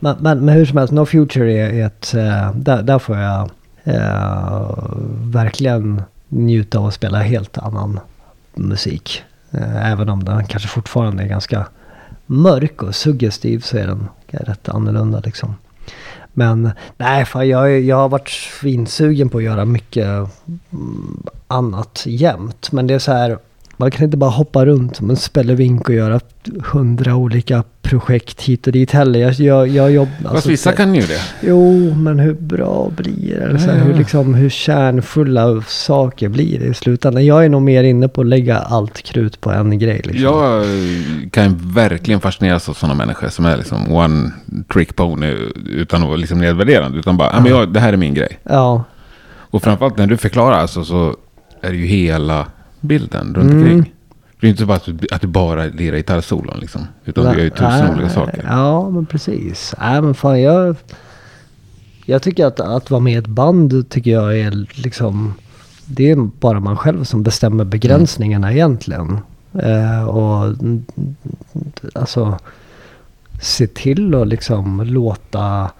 Men, men, men hur som helst, No Future är ett... eh, där, där får jag eh, verkligen njuta av att spela helt annan musik. Eh, även om den kanske fortfarande är ganska mörk och suggestiv så är den rätt annorlunda liksom. Men nej, fan, jag, jag har varit svinsugen på att göra mycket mm, annat jämt. Men det är så här, man kan inte bara hoppa runt som en spelevink och göra hundra olika projekt hit och dit heller. Jag, jag, jag jobb, Fast alltså, vissa kan ju det. Jo, men hur bra blir det? Eller så här, Ja. hur, liksom, hur kärnfulla saker blir det i slutändan? Jag är nog mer inne på att lägga allt krut på en grej. Liksom. Jag kan verkligen fascineras av sådana människor som är liksom one trick pony utan att vara liksom nedvärderande. Utan bara, ja. men jag, det här är min grej. Ja, Och framförallt när du förklarar alltså, så är det ju hela bilden runt Mm. omkring. Det är inte bara att du, att du bara lirar gitarrsolon liksom. Utan du gör ju tusen Nej, olika saker. Ja, men precis. Nej, men fan jag... Jag tycker att, att vara med i ett band tycker jag är liksom... Det är bara man själv som bestämmer begränsningarna egentligen. Eh, och mm, alltså se till att liksom låta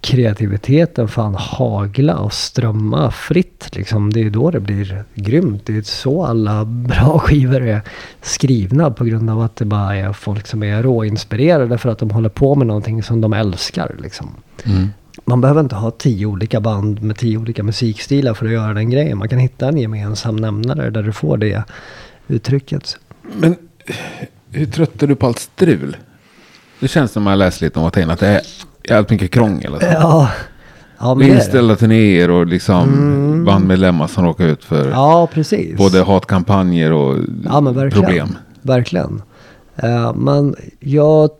kreativiteten fan hagla och strömma fritt. Liksom. Det är då det blir grymt. Det är så alla bra skivor är skrivna på grund av att det bara är folk som är råinspirerade för att de håller på med någonting som de älskar. Liksom. Mm. Man behöver inte ha tio olika band med tio olika musikstilar för att göra den grejen. Man kan hitta en gemensam nämnare där du får det uttrycket. Men hur trött är du på allt strul? Det känns som jag läst lite om att det är jävligt mycket krångel. Och så. Ja, ja men. Inställda turnéer och liksom bandmedlemmar som råkar ut för Ja, precis. både hatkampanjer och Ja men verkligen. problem. Verkligen. Eh, men jag...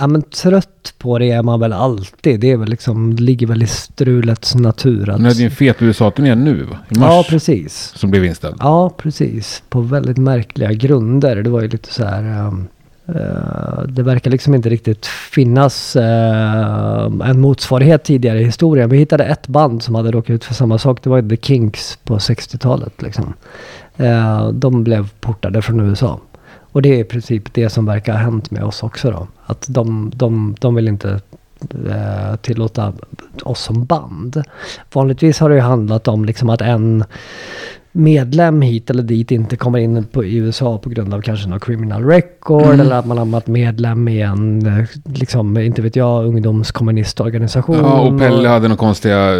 Ja men trött på det är man väl alltid. Det är väl liksom, ligger väl i strulets natur. Att, det är en fet USA-turné nu va? I mars. ja precis. Som blev inställd. Ja precis. På väldigt märkliga grunder. Det var ju lite så här... ehm, Eh, det verkar liksom inte riktigt finnas uh, en motsvarighet tidigare i historien. Vi hittade ett band som hade råkat ut för samma sak. Det var The Kinks på 60-talet. Liksom. Uh, de blev portade från USA. Och det är i princip det som verkar ha hänt med oss också då. Att de, de, de vill inte tillåta oss som band. Vanligtvis har det ju handlat om liksom att en medlem hit eller dit inte kommer in på, USA på grund av kanske någon criminal record Mm. eller att man har varit medlem i en, eh, liksom, inte vet jag, ungdomskommunistorganisation. Ja, och Pelle hade några konstiga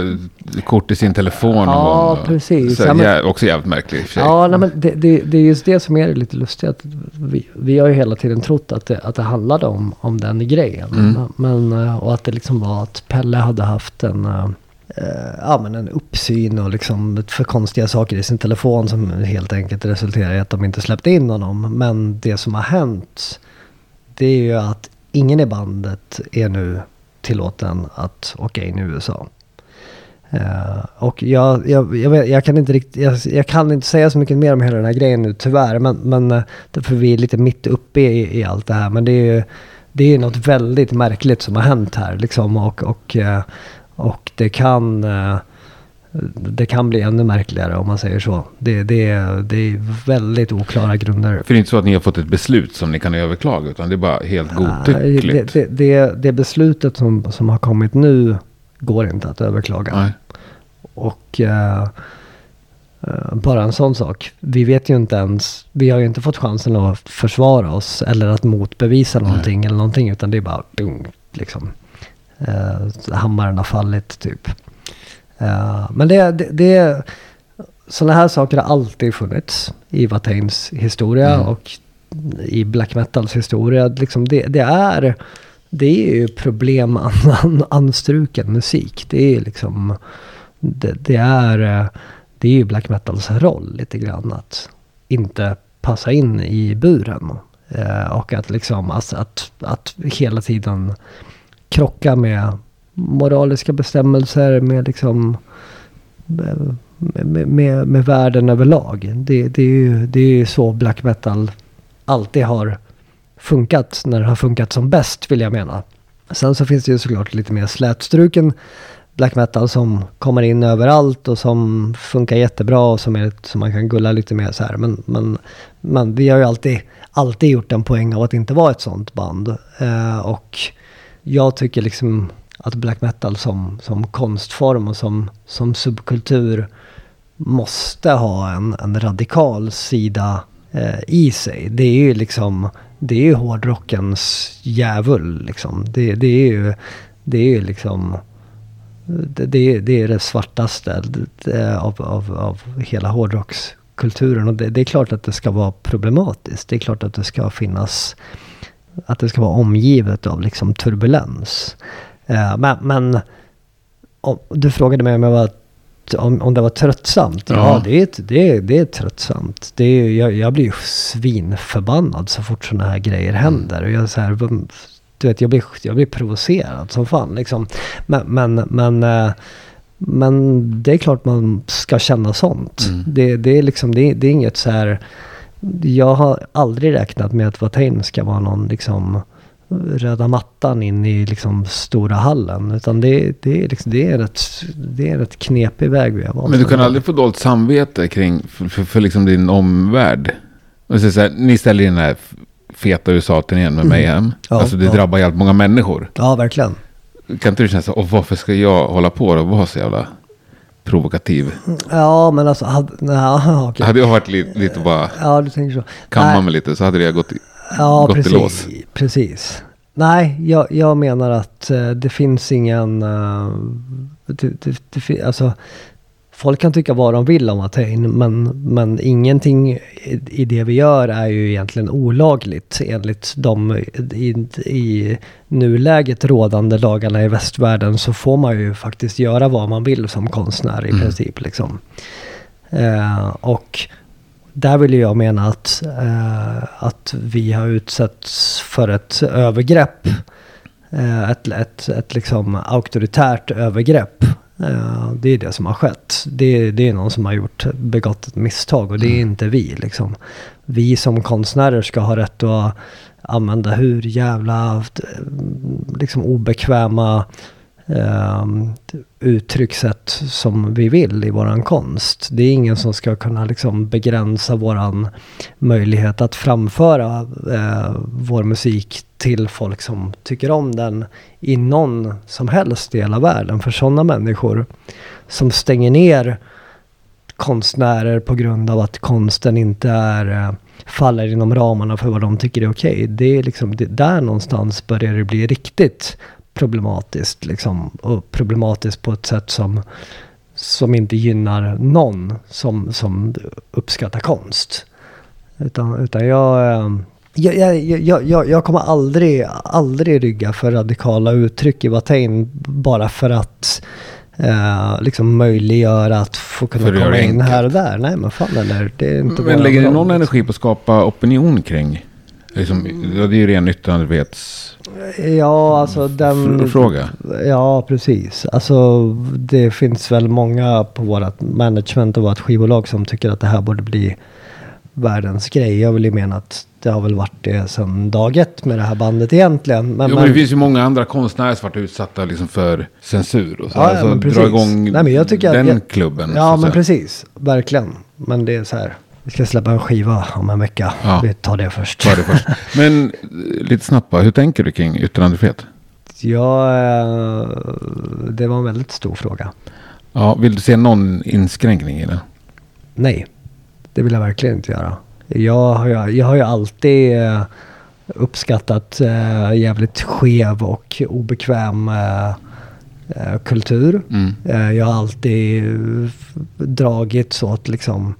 kort i sin telefon. Ja, gång. precis. Så, Ja, men- också jävligt märkligt i och för sig. Ja, nej, men det, det, det är just det som är lite lustigt. Att vi, vi har ju hela tiden trott att det, att det handlade om, om den grejen. Mm. Men, eh, och att det liksom var att Pelle hade haft en, eh, Eh, ja, men en uppsyn och liksom för konstiga saker i sin telefon som helt enkelt resulterar i att de inte släppte in honom. Men det som har hänt det är ju att ingen i bandet är nu tillåten att åka in i USA. Uh, och jag, jag, jag, vet, jag, kan inte riktigt, jag, jag kan inte säga så mycket mer om hela den här grejen nu tyvärr. Men, men eh, därför vi är lite mitt uppe i, i allt det här. Men det är ju det är något väldigt märkligt som har hänt här. Liksom, och, och, uh, och det kan... eh, det kan bli ännu märkligare om man säger så. Det, det, är- det är väldigt oklara grunder. För det är inte så att ni har fått ett beslut som ni kan överklaga, utan det är bara helt Nej, godtyckligt. Det, det, det, beslutet som, som har kommit nu går inte att överklaga. Nej. Och eh, eh, bara en sån sak. Vi vet ju inte ens, vi har ju inte fått chansen att försvara oss eller att motbevisa någonting eller någonting utan det är bara dung, liksom. Eh, hammaren har fallit typ. Eh, men det, det, det sådana här saker har alltid funnits i Wattains historia Mm. och i black metals historia. Liksom det, det är det är ju problemanstruken musik. Det är liksom det, det är det är ju black metals roll lite grann att inte passa in i buren. Eh, och att liksom alltså att, att hela tiden krocka med moraliska bestämmelser med liksom eh, med, med, med, med världen överlag. Det, det, är ju, det är ju så black metal alltid har funkat när det har funkat som bäst vill jag mena. Sen så finns det ju såklart lite mer slätstruken black metal som kommer in överallt och som funkar jättebra och som, är, som man kan gulla lite med så här. Men, men, men vi har ju alltid, alltid gjort en poäng av att inte vara ett sånt band. Eh, och jag tycker liksom att black metal som, som konstform och som, som subkultur måste ha en, en radikal sida eh, i sig. Det är ju liksom, det är ju hårdrockens djävul liksom. Det, det är ju, det är ju liksom, det, det, är- det är det svartaste det, av, av, av hela hårdrockskulturen. Och det, det är klart att det ska vara problematiskt. Det är klart att det ska finnas, att det ska vara omgivet av liksom turbulens. Eh, men, men om, du frågade mig om jag var om, om det var tröttsamt? Ja, Ja. det, är, det, är, det är tröttsamt. Det är, jag, jag blir ju svinförbannad så fort sådana här grejer händer. Och jag, så här, du vet, jag, blir, jag blir provocerad som fan. Liksom. Men, men, men, eh, men det är klart man ska känna sånt. Mm. Det, det, är liksom, det, det är inget så här... Jag har aldrig räknat med att Watain ska vara någon liksom röda mattan in i liksom stora hallen. Utan det, det, är, liksom, det, är, rätt, det är en rätt knepig väg vi har valt. Men du kan aldrig få dolt samvete kring, för, för, för liksom din omvärld. Och så, så här, ni ställer in den här feta USA-turnén med mig hem. Mm. Ja, alltså det ja. drabbar jävligt många människor. Ja, verkligen. Kan inte du känna så "Åh, varför ska jag hålla på och vara så jävla provokativ? Ja, men alltså... Hade, nej, okej. Hade jag varit lite, lite bara Ja, du tänker så. kamma mig lite så hade det gått i, Ja, gått i precis. lås. precis. Nej, jag, jag menar att eh, det finns ingen... eh, det, det, det, alltså, folk kan tycka vad de vill om Attain, men, men ingenting i, i det vi gör är ju egentligen olagligt enligt de i, i nuläget rådande lagarna i västvärlden så får man ju faktiskt göra vad man vill som konstnär i Mm. princip. Liksom. Eh, och där vill jag mena att, eh, att vi har utsatts för ett övergrepp. Eh, ett, ett, ett liksom auktoritärt övergrepp. Eh, det är det som har skett. Det, det är någon som har gjort, begått ett misstag och det är inte vi. Liksom. Vi som konstnärer ska ha rätt att använda hur jävla eh, liksom obekväma eh, uttryckssätt som vi vill i våran konst. Det är ingen som ska kunna liksom begränsa våran möjlighet att framföra eh, vår musik till folk som tycker om den i någon som helst del av världen. För sådana människor som stänger ner konstnärer på grund av att konsten inte är, eh, faller inom ramarna för vad de tycker är okej. Det är liksom, det, där någonstans börjar det bli riktigt problematiskt. Liksom, och problematiskt på ett sätt som, som inte gynnar någon som, som uppskattar konst. Utan, utan jag, eh, jag, jag, jag, jag, kommer aldrig, aldrig rygga för radikala uttryck i Watain bara för att eh, liksom möjliggöra att få kunna komma in enkelt. här och där. Nej men fan eller, det är inte Men lägger roll, någon energi på att skapa opinion kring? Liksom, ja, det är ju ren yttrandefrihets... Ja, alltså den... Fr- fråga. Ja, precis. Alltså det finns väl många på vårt management och vårt skivbolag som tycker att det här borde bli världens grej. Jag vill ju mena att det har väl varit det sedan dag ett med det här bandet egentligen. Men, jo, men, det finns ju många andra konstnärer som varit utsatta liksom för censur. Och så. Ja, ja, alltså, men precis. dra igång Nej, men jag tycker att den jag- klubben. Ja, men säga. precis. Verkligen. Men det är så här. Vi ska släppa en skiva om en vecka. Ja. Vi tar det först. Det först. Men eh, lite snabbt bara, hur tänker du kring yttrandefrihet? Ja, eh, det var en väldigt stor fråga. Ja, vill du se någon inskränkning i det? Nej, det vill jag verkligen inte göra. Jag har ju, jag har ju alltid eh, uppskattat jävligt skev och obekväm kultur. Mm. Jag har alltid dragits åt liksom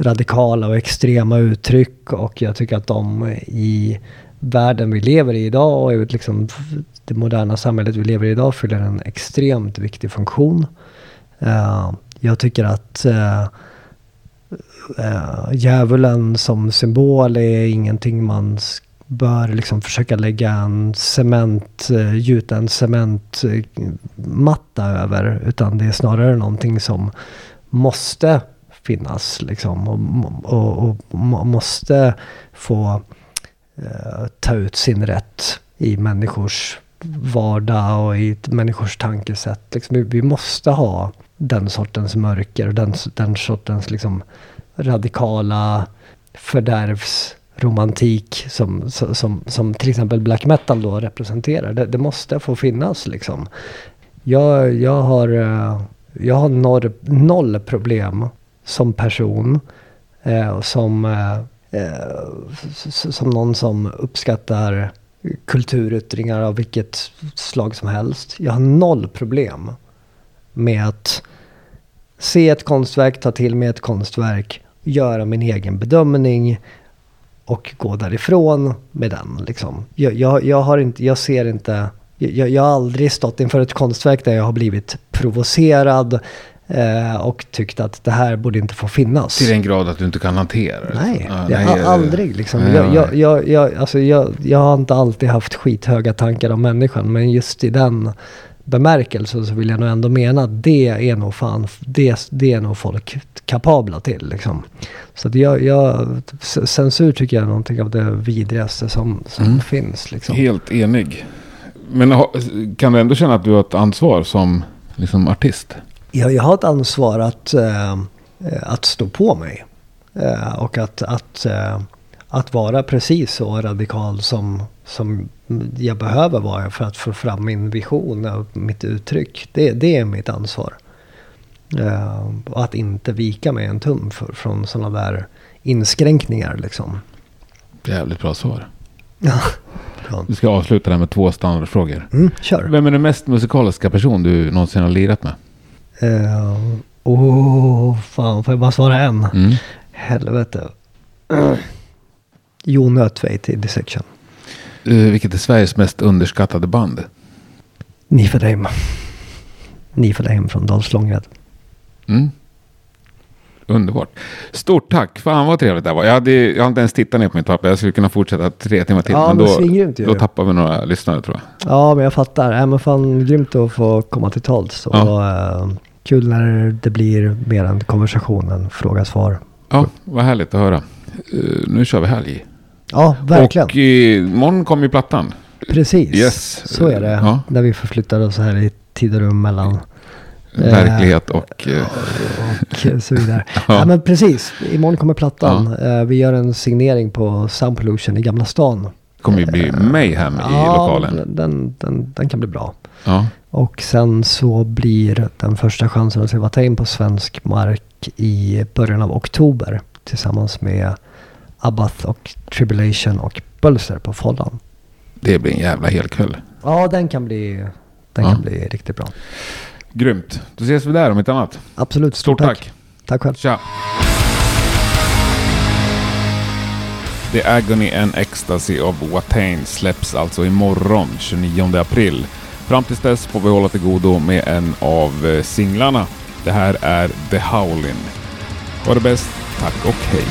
radikala och extrema uttryck och jag tycker att de i världen vi lever i idag och i liksom det moderna samhället vi lever i idag fyller en extremt viktig funktion. Eh, jag tycker att uh, djävulen som symbol är ingenting man bör liksom försöka lägga en cement, gjuta en cementmatta över. Utan det är snarare någonting som måste finnas liksom. Och, och, och måste få eh, ta ut sin rätt i människors vardag och i människors tankesätt. Liksom, vi, vi måste ha den sortens mörker och den, den sortens liksom, radikala fördärvsromantik som, som, som, som till exempel black metal då representerar. Det, det måste få finnas liksom. Jag, jag har, eh, jag har norr, noll problem som person. Eh, som, eh, eh som någon som uppskattar kulturyttringar av vilket slag som helst. Jag har noll problem med att se ett konstverk, ta till mig ett konstverk, göra min egen bedömning och gå därifrån med den. Liksom. Jag, jag, jag, har inte, jag ser inte, jag, jag har aldrig stått inför ett konstverk där jag har blivit provocerad och tyckt att det här borde inte få finnas. Till den grad att du inte kan hantera det? Nej, det nej, har eh, aldrig liksom. nej, Jag, jag, jag, jag, alltså jag, jag har inte alltid haft skithöga tankar om människan. Men just i den bemärkelsen så vill jag nog ändå mena att det är nog fan, det, det är nog folk kapabla till liksom. Så att jag, jag, censur tycker jag är någonting av det vidrigaste som, som Mm. finns liksom. Helt enig. Men kan du ändå känna att du har ett ansvar som liksom, artist? Jag, jag har ett ansvar att, eh, att stå på mig. Eh, och att, att, eh, att vara precis så radikal som, som jag behöver vara för att få fram min vision och mitt uttryck. Det, det är mitt ansvar. Och att inte vika mig en tum för, från sådana där inskränkningar liksom. Jävligt bra svar. Ja. Vi ska avsluta det här med två standardfrågor. Mm, kör. Vem är den mest musikaliska person du någonsin har lirat med? Eh, Åh, oh, fan, får jag bara svara en? Mm. Helvete. Jon Nötveit i Dissection. Eh, vilket är Sveriges mest underskattade band? Niflheim. Niflheim från Dolph Långred. Mm. Underbart. Stort tack. Fan vad trevligt det här var. Jag, hade, jag har inte ens tittat ner på mitt papper. Jag skulle kunna fortsätta tre timmar till. Ja, men men då, svingrymt då tappar vi några lyssnare tror jag. Ja, men jag fattar. Äh, men fan grymt att få komma till tals. Och, Ja. Eh, kul när det blir mer en konversation än fråga-svar. Ja, vad härligt att höra. Eh, nu kör vi helg. Ja, verkligen. Och uh, imorgon kommer ju plattan. Precis. Yes. Så är det. Ja. När vi förflyttar oss här i tid och rum mellan Eh, Verklighet och... eh, och så vidare. Ja. ja. men precis. Imorgon kommer plattan. Eh, vi gör en signering på Sound Pollution i Gamla stan. kommer ju bli mayhem i ja, lokalen. Den, den, den kan bli bra. Ja. Och sen så blir den första chansen att se Watain på svensk mark i början av oktober tillsammans med Abath och Tribulation och Bölser på Follan. Det blir en jävla helkväll. Ja, den kan bli, den Ja. kan bli riktigt bra. Grymt. Då ses vi där om inte annat. Absolut. Stort tack. Tack själv. Tja! The Agony and Ecstasy of Watain släpps alltså imorgon 29 april. Fram tills dess får vi hålla till godo med en av eh, singlarna. Det här är The Howlin'. Ha det bäst, tack och hej!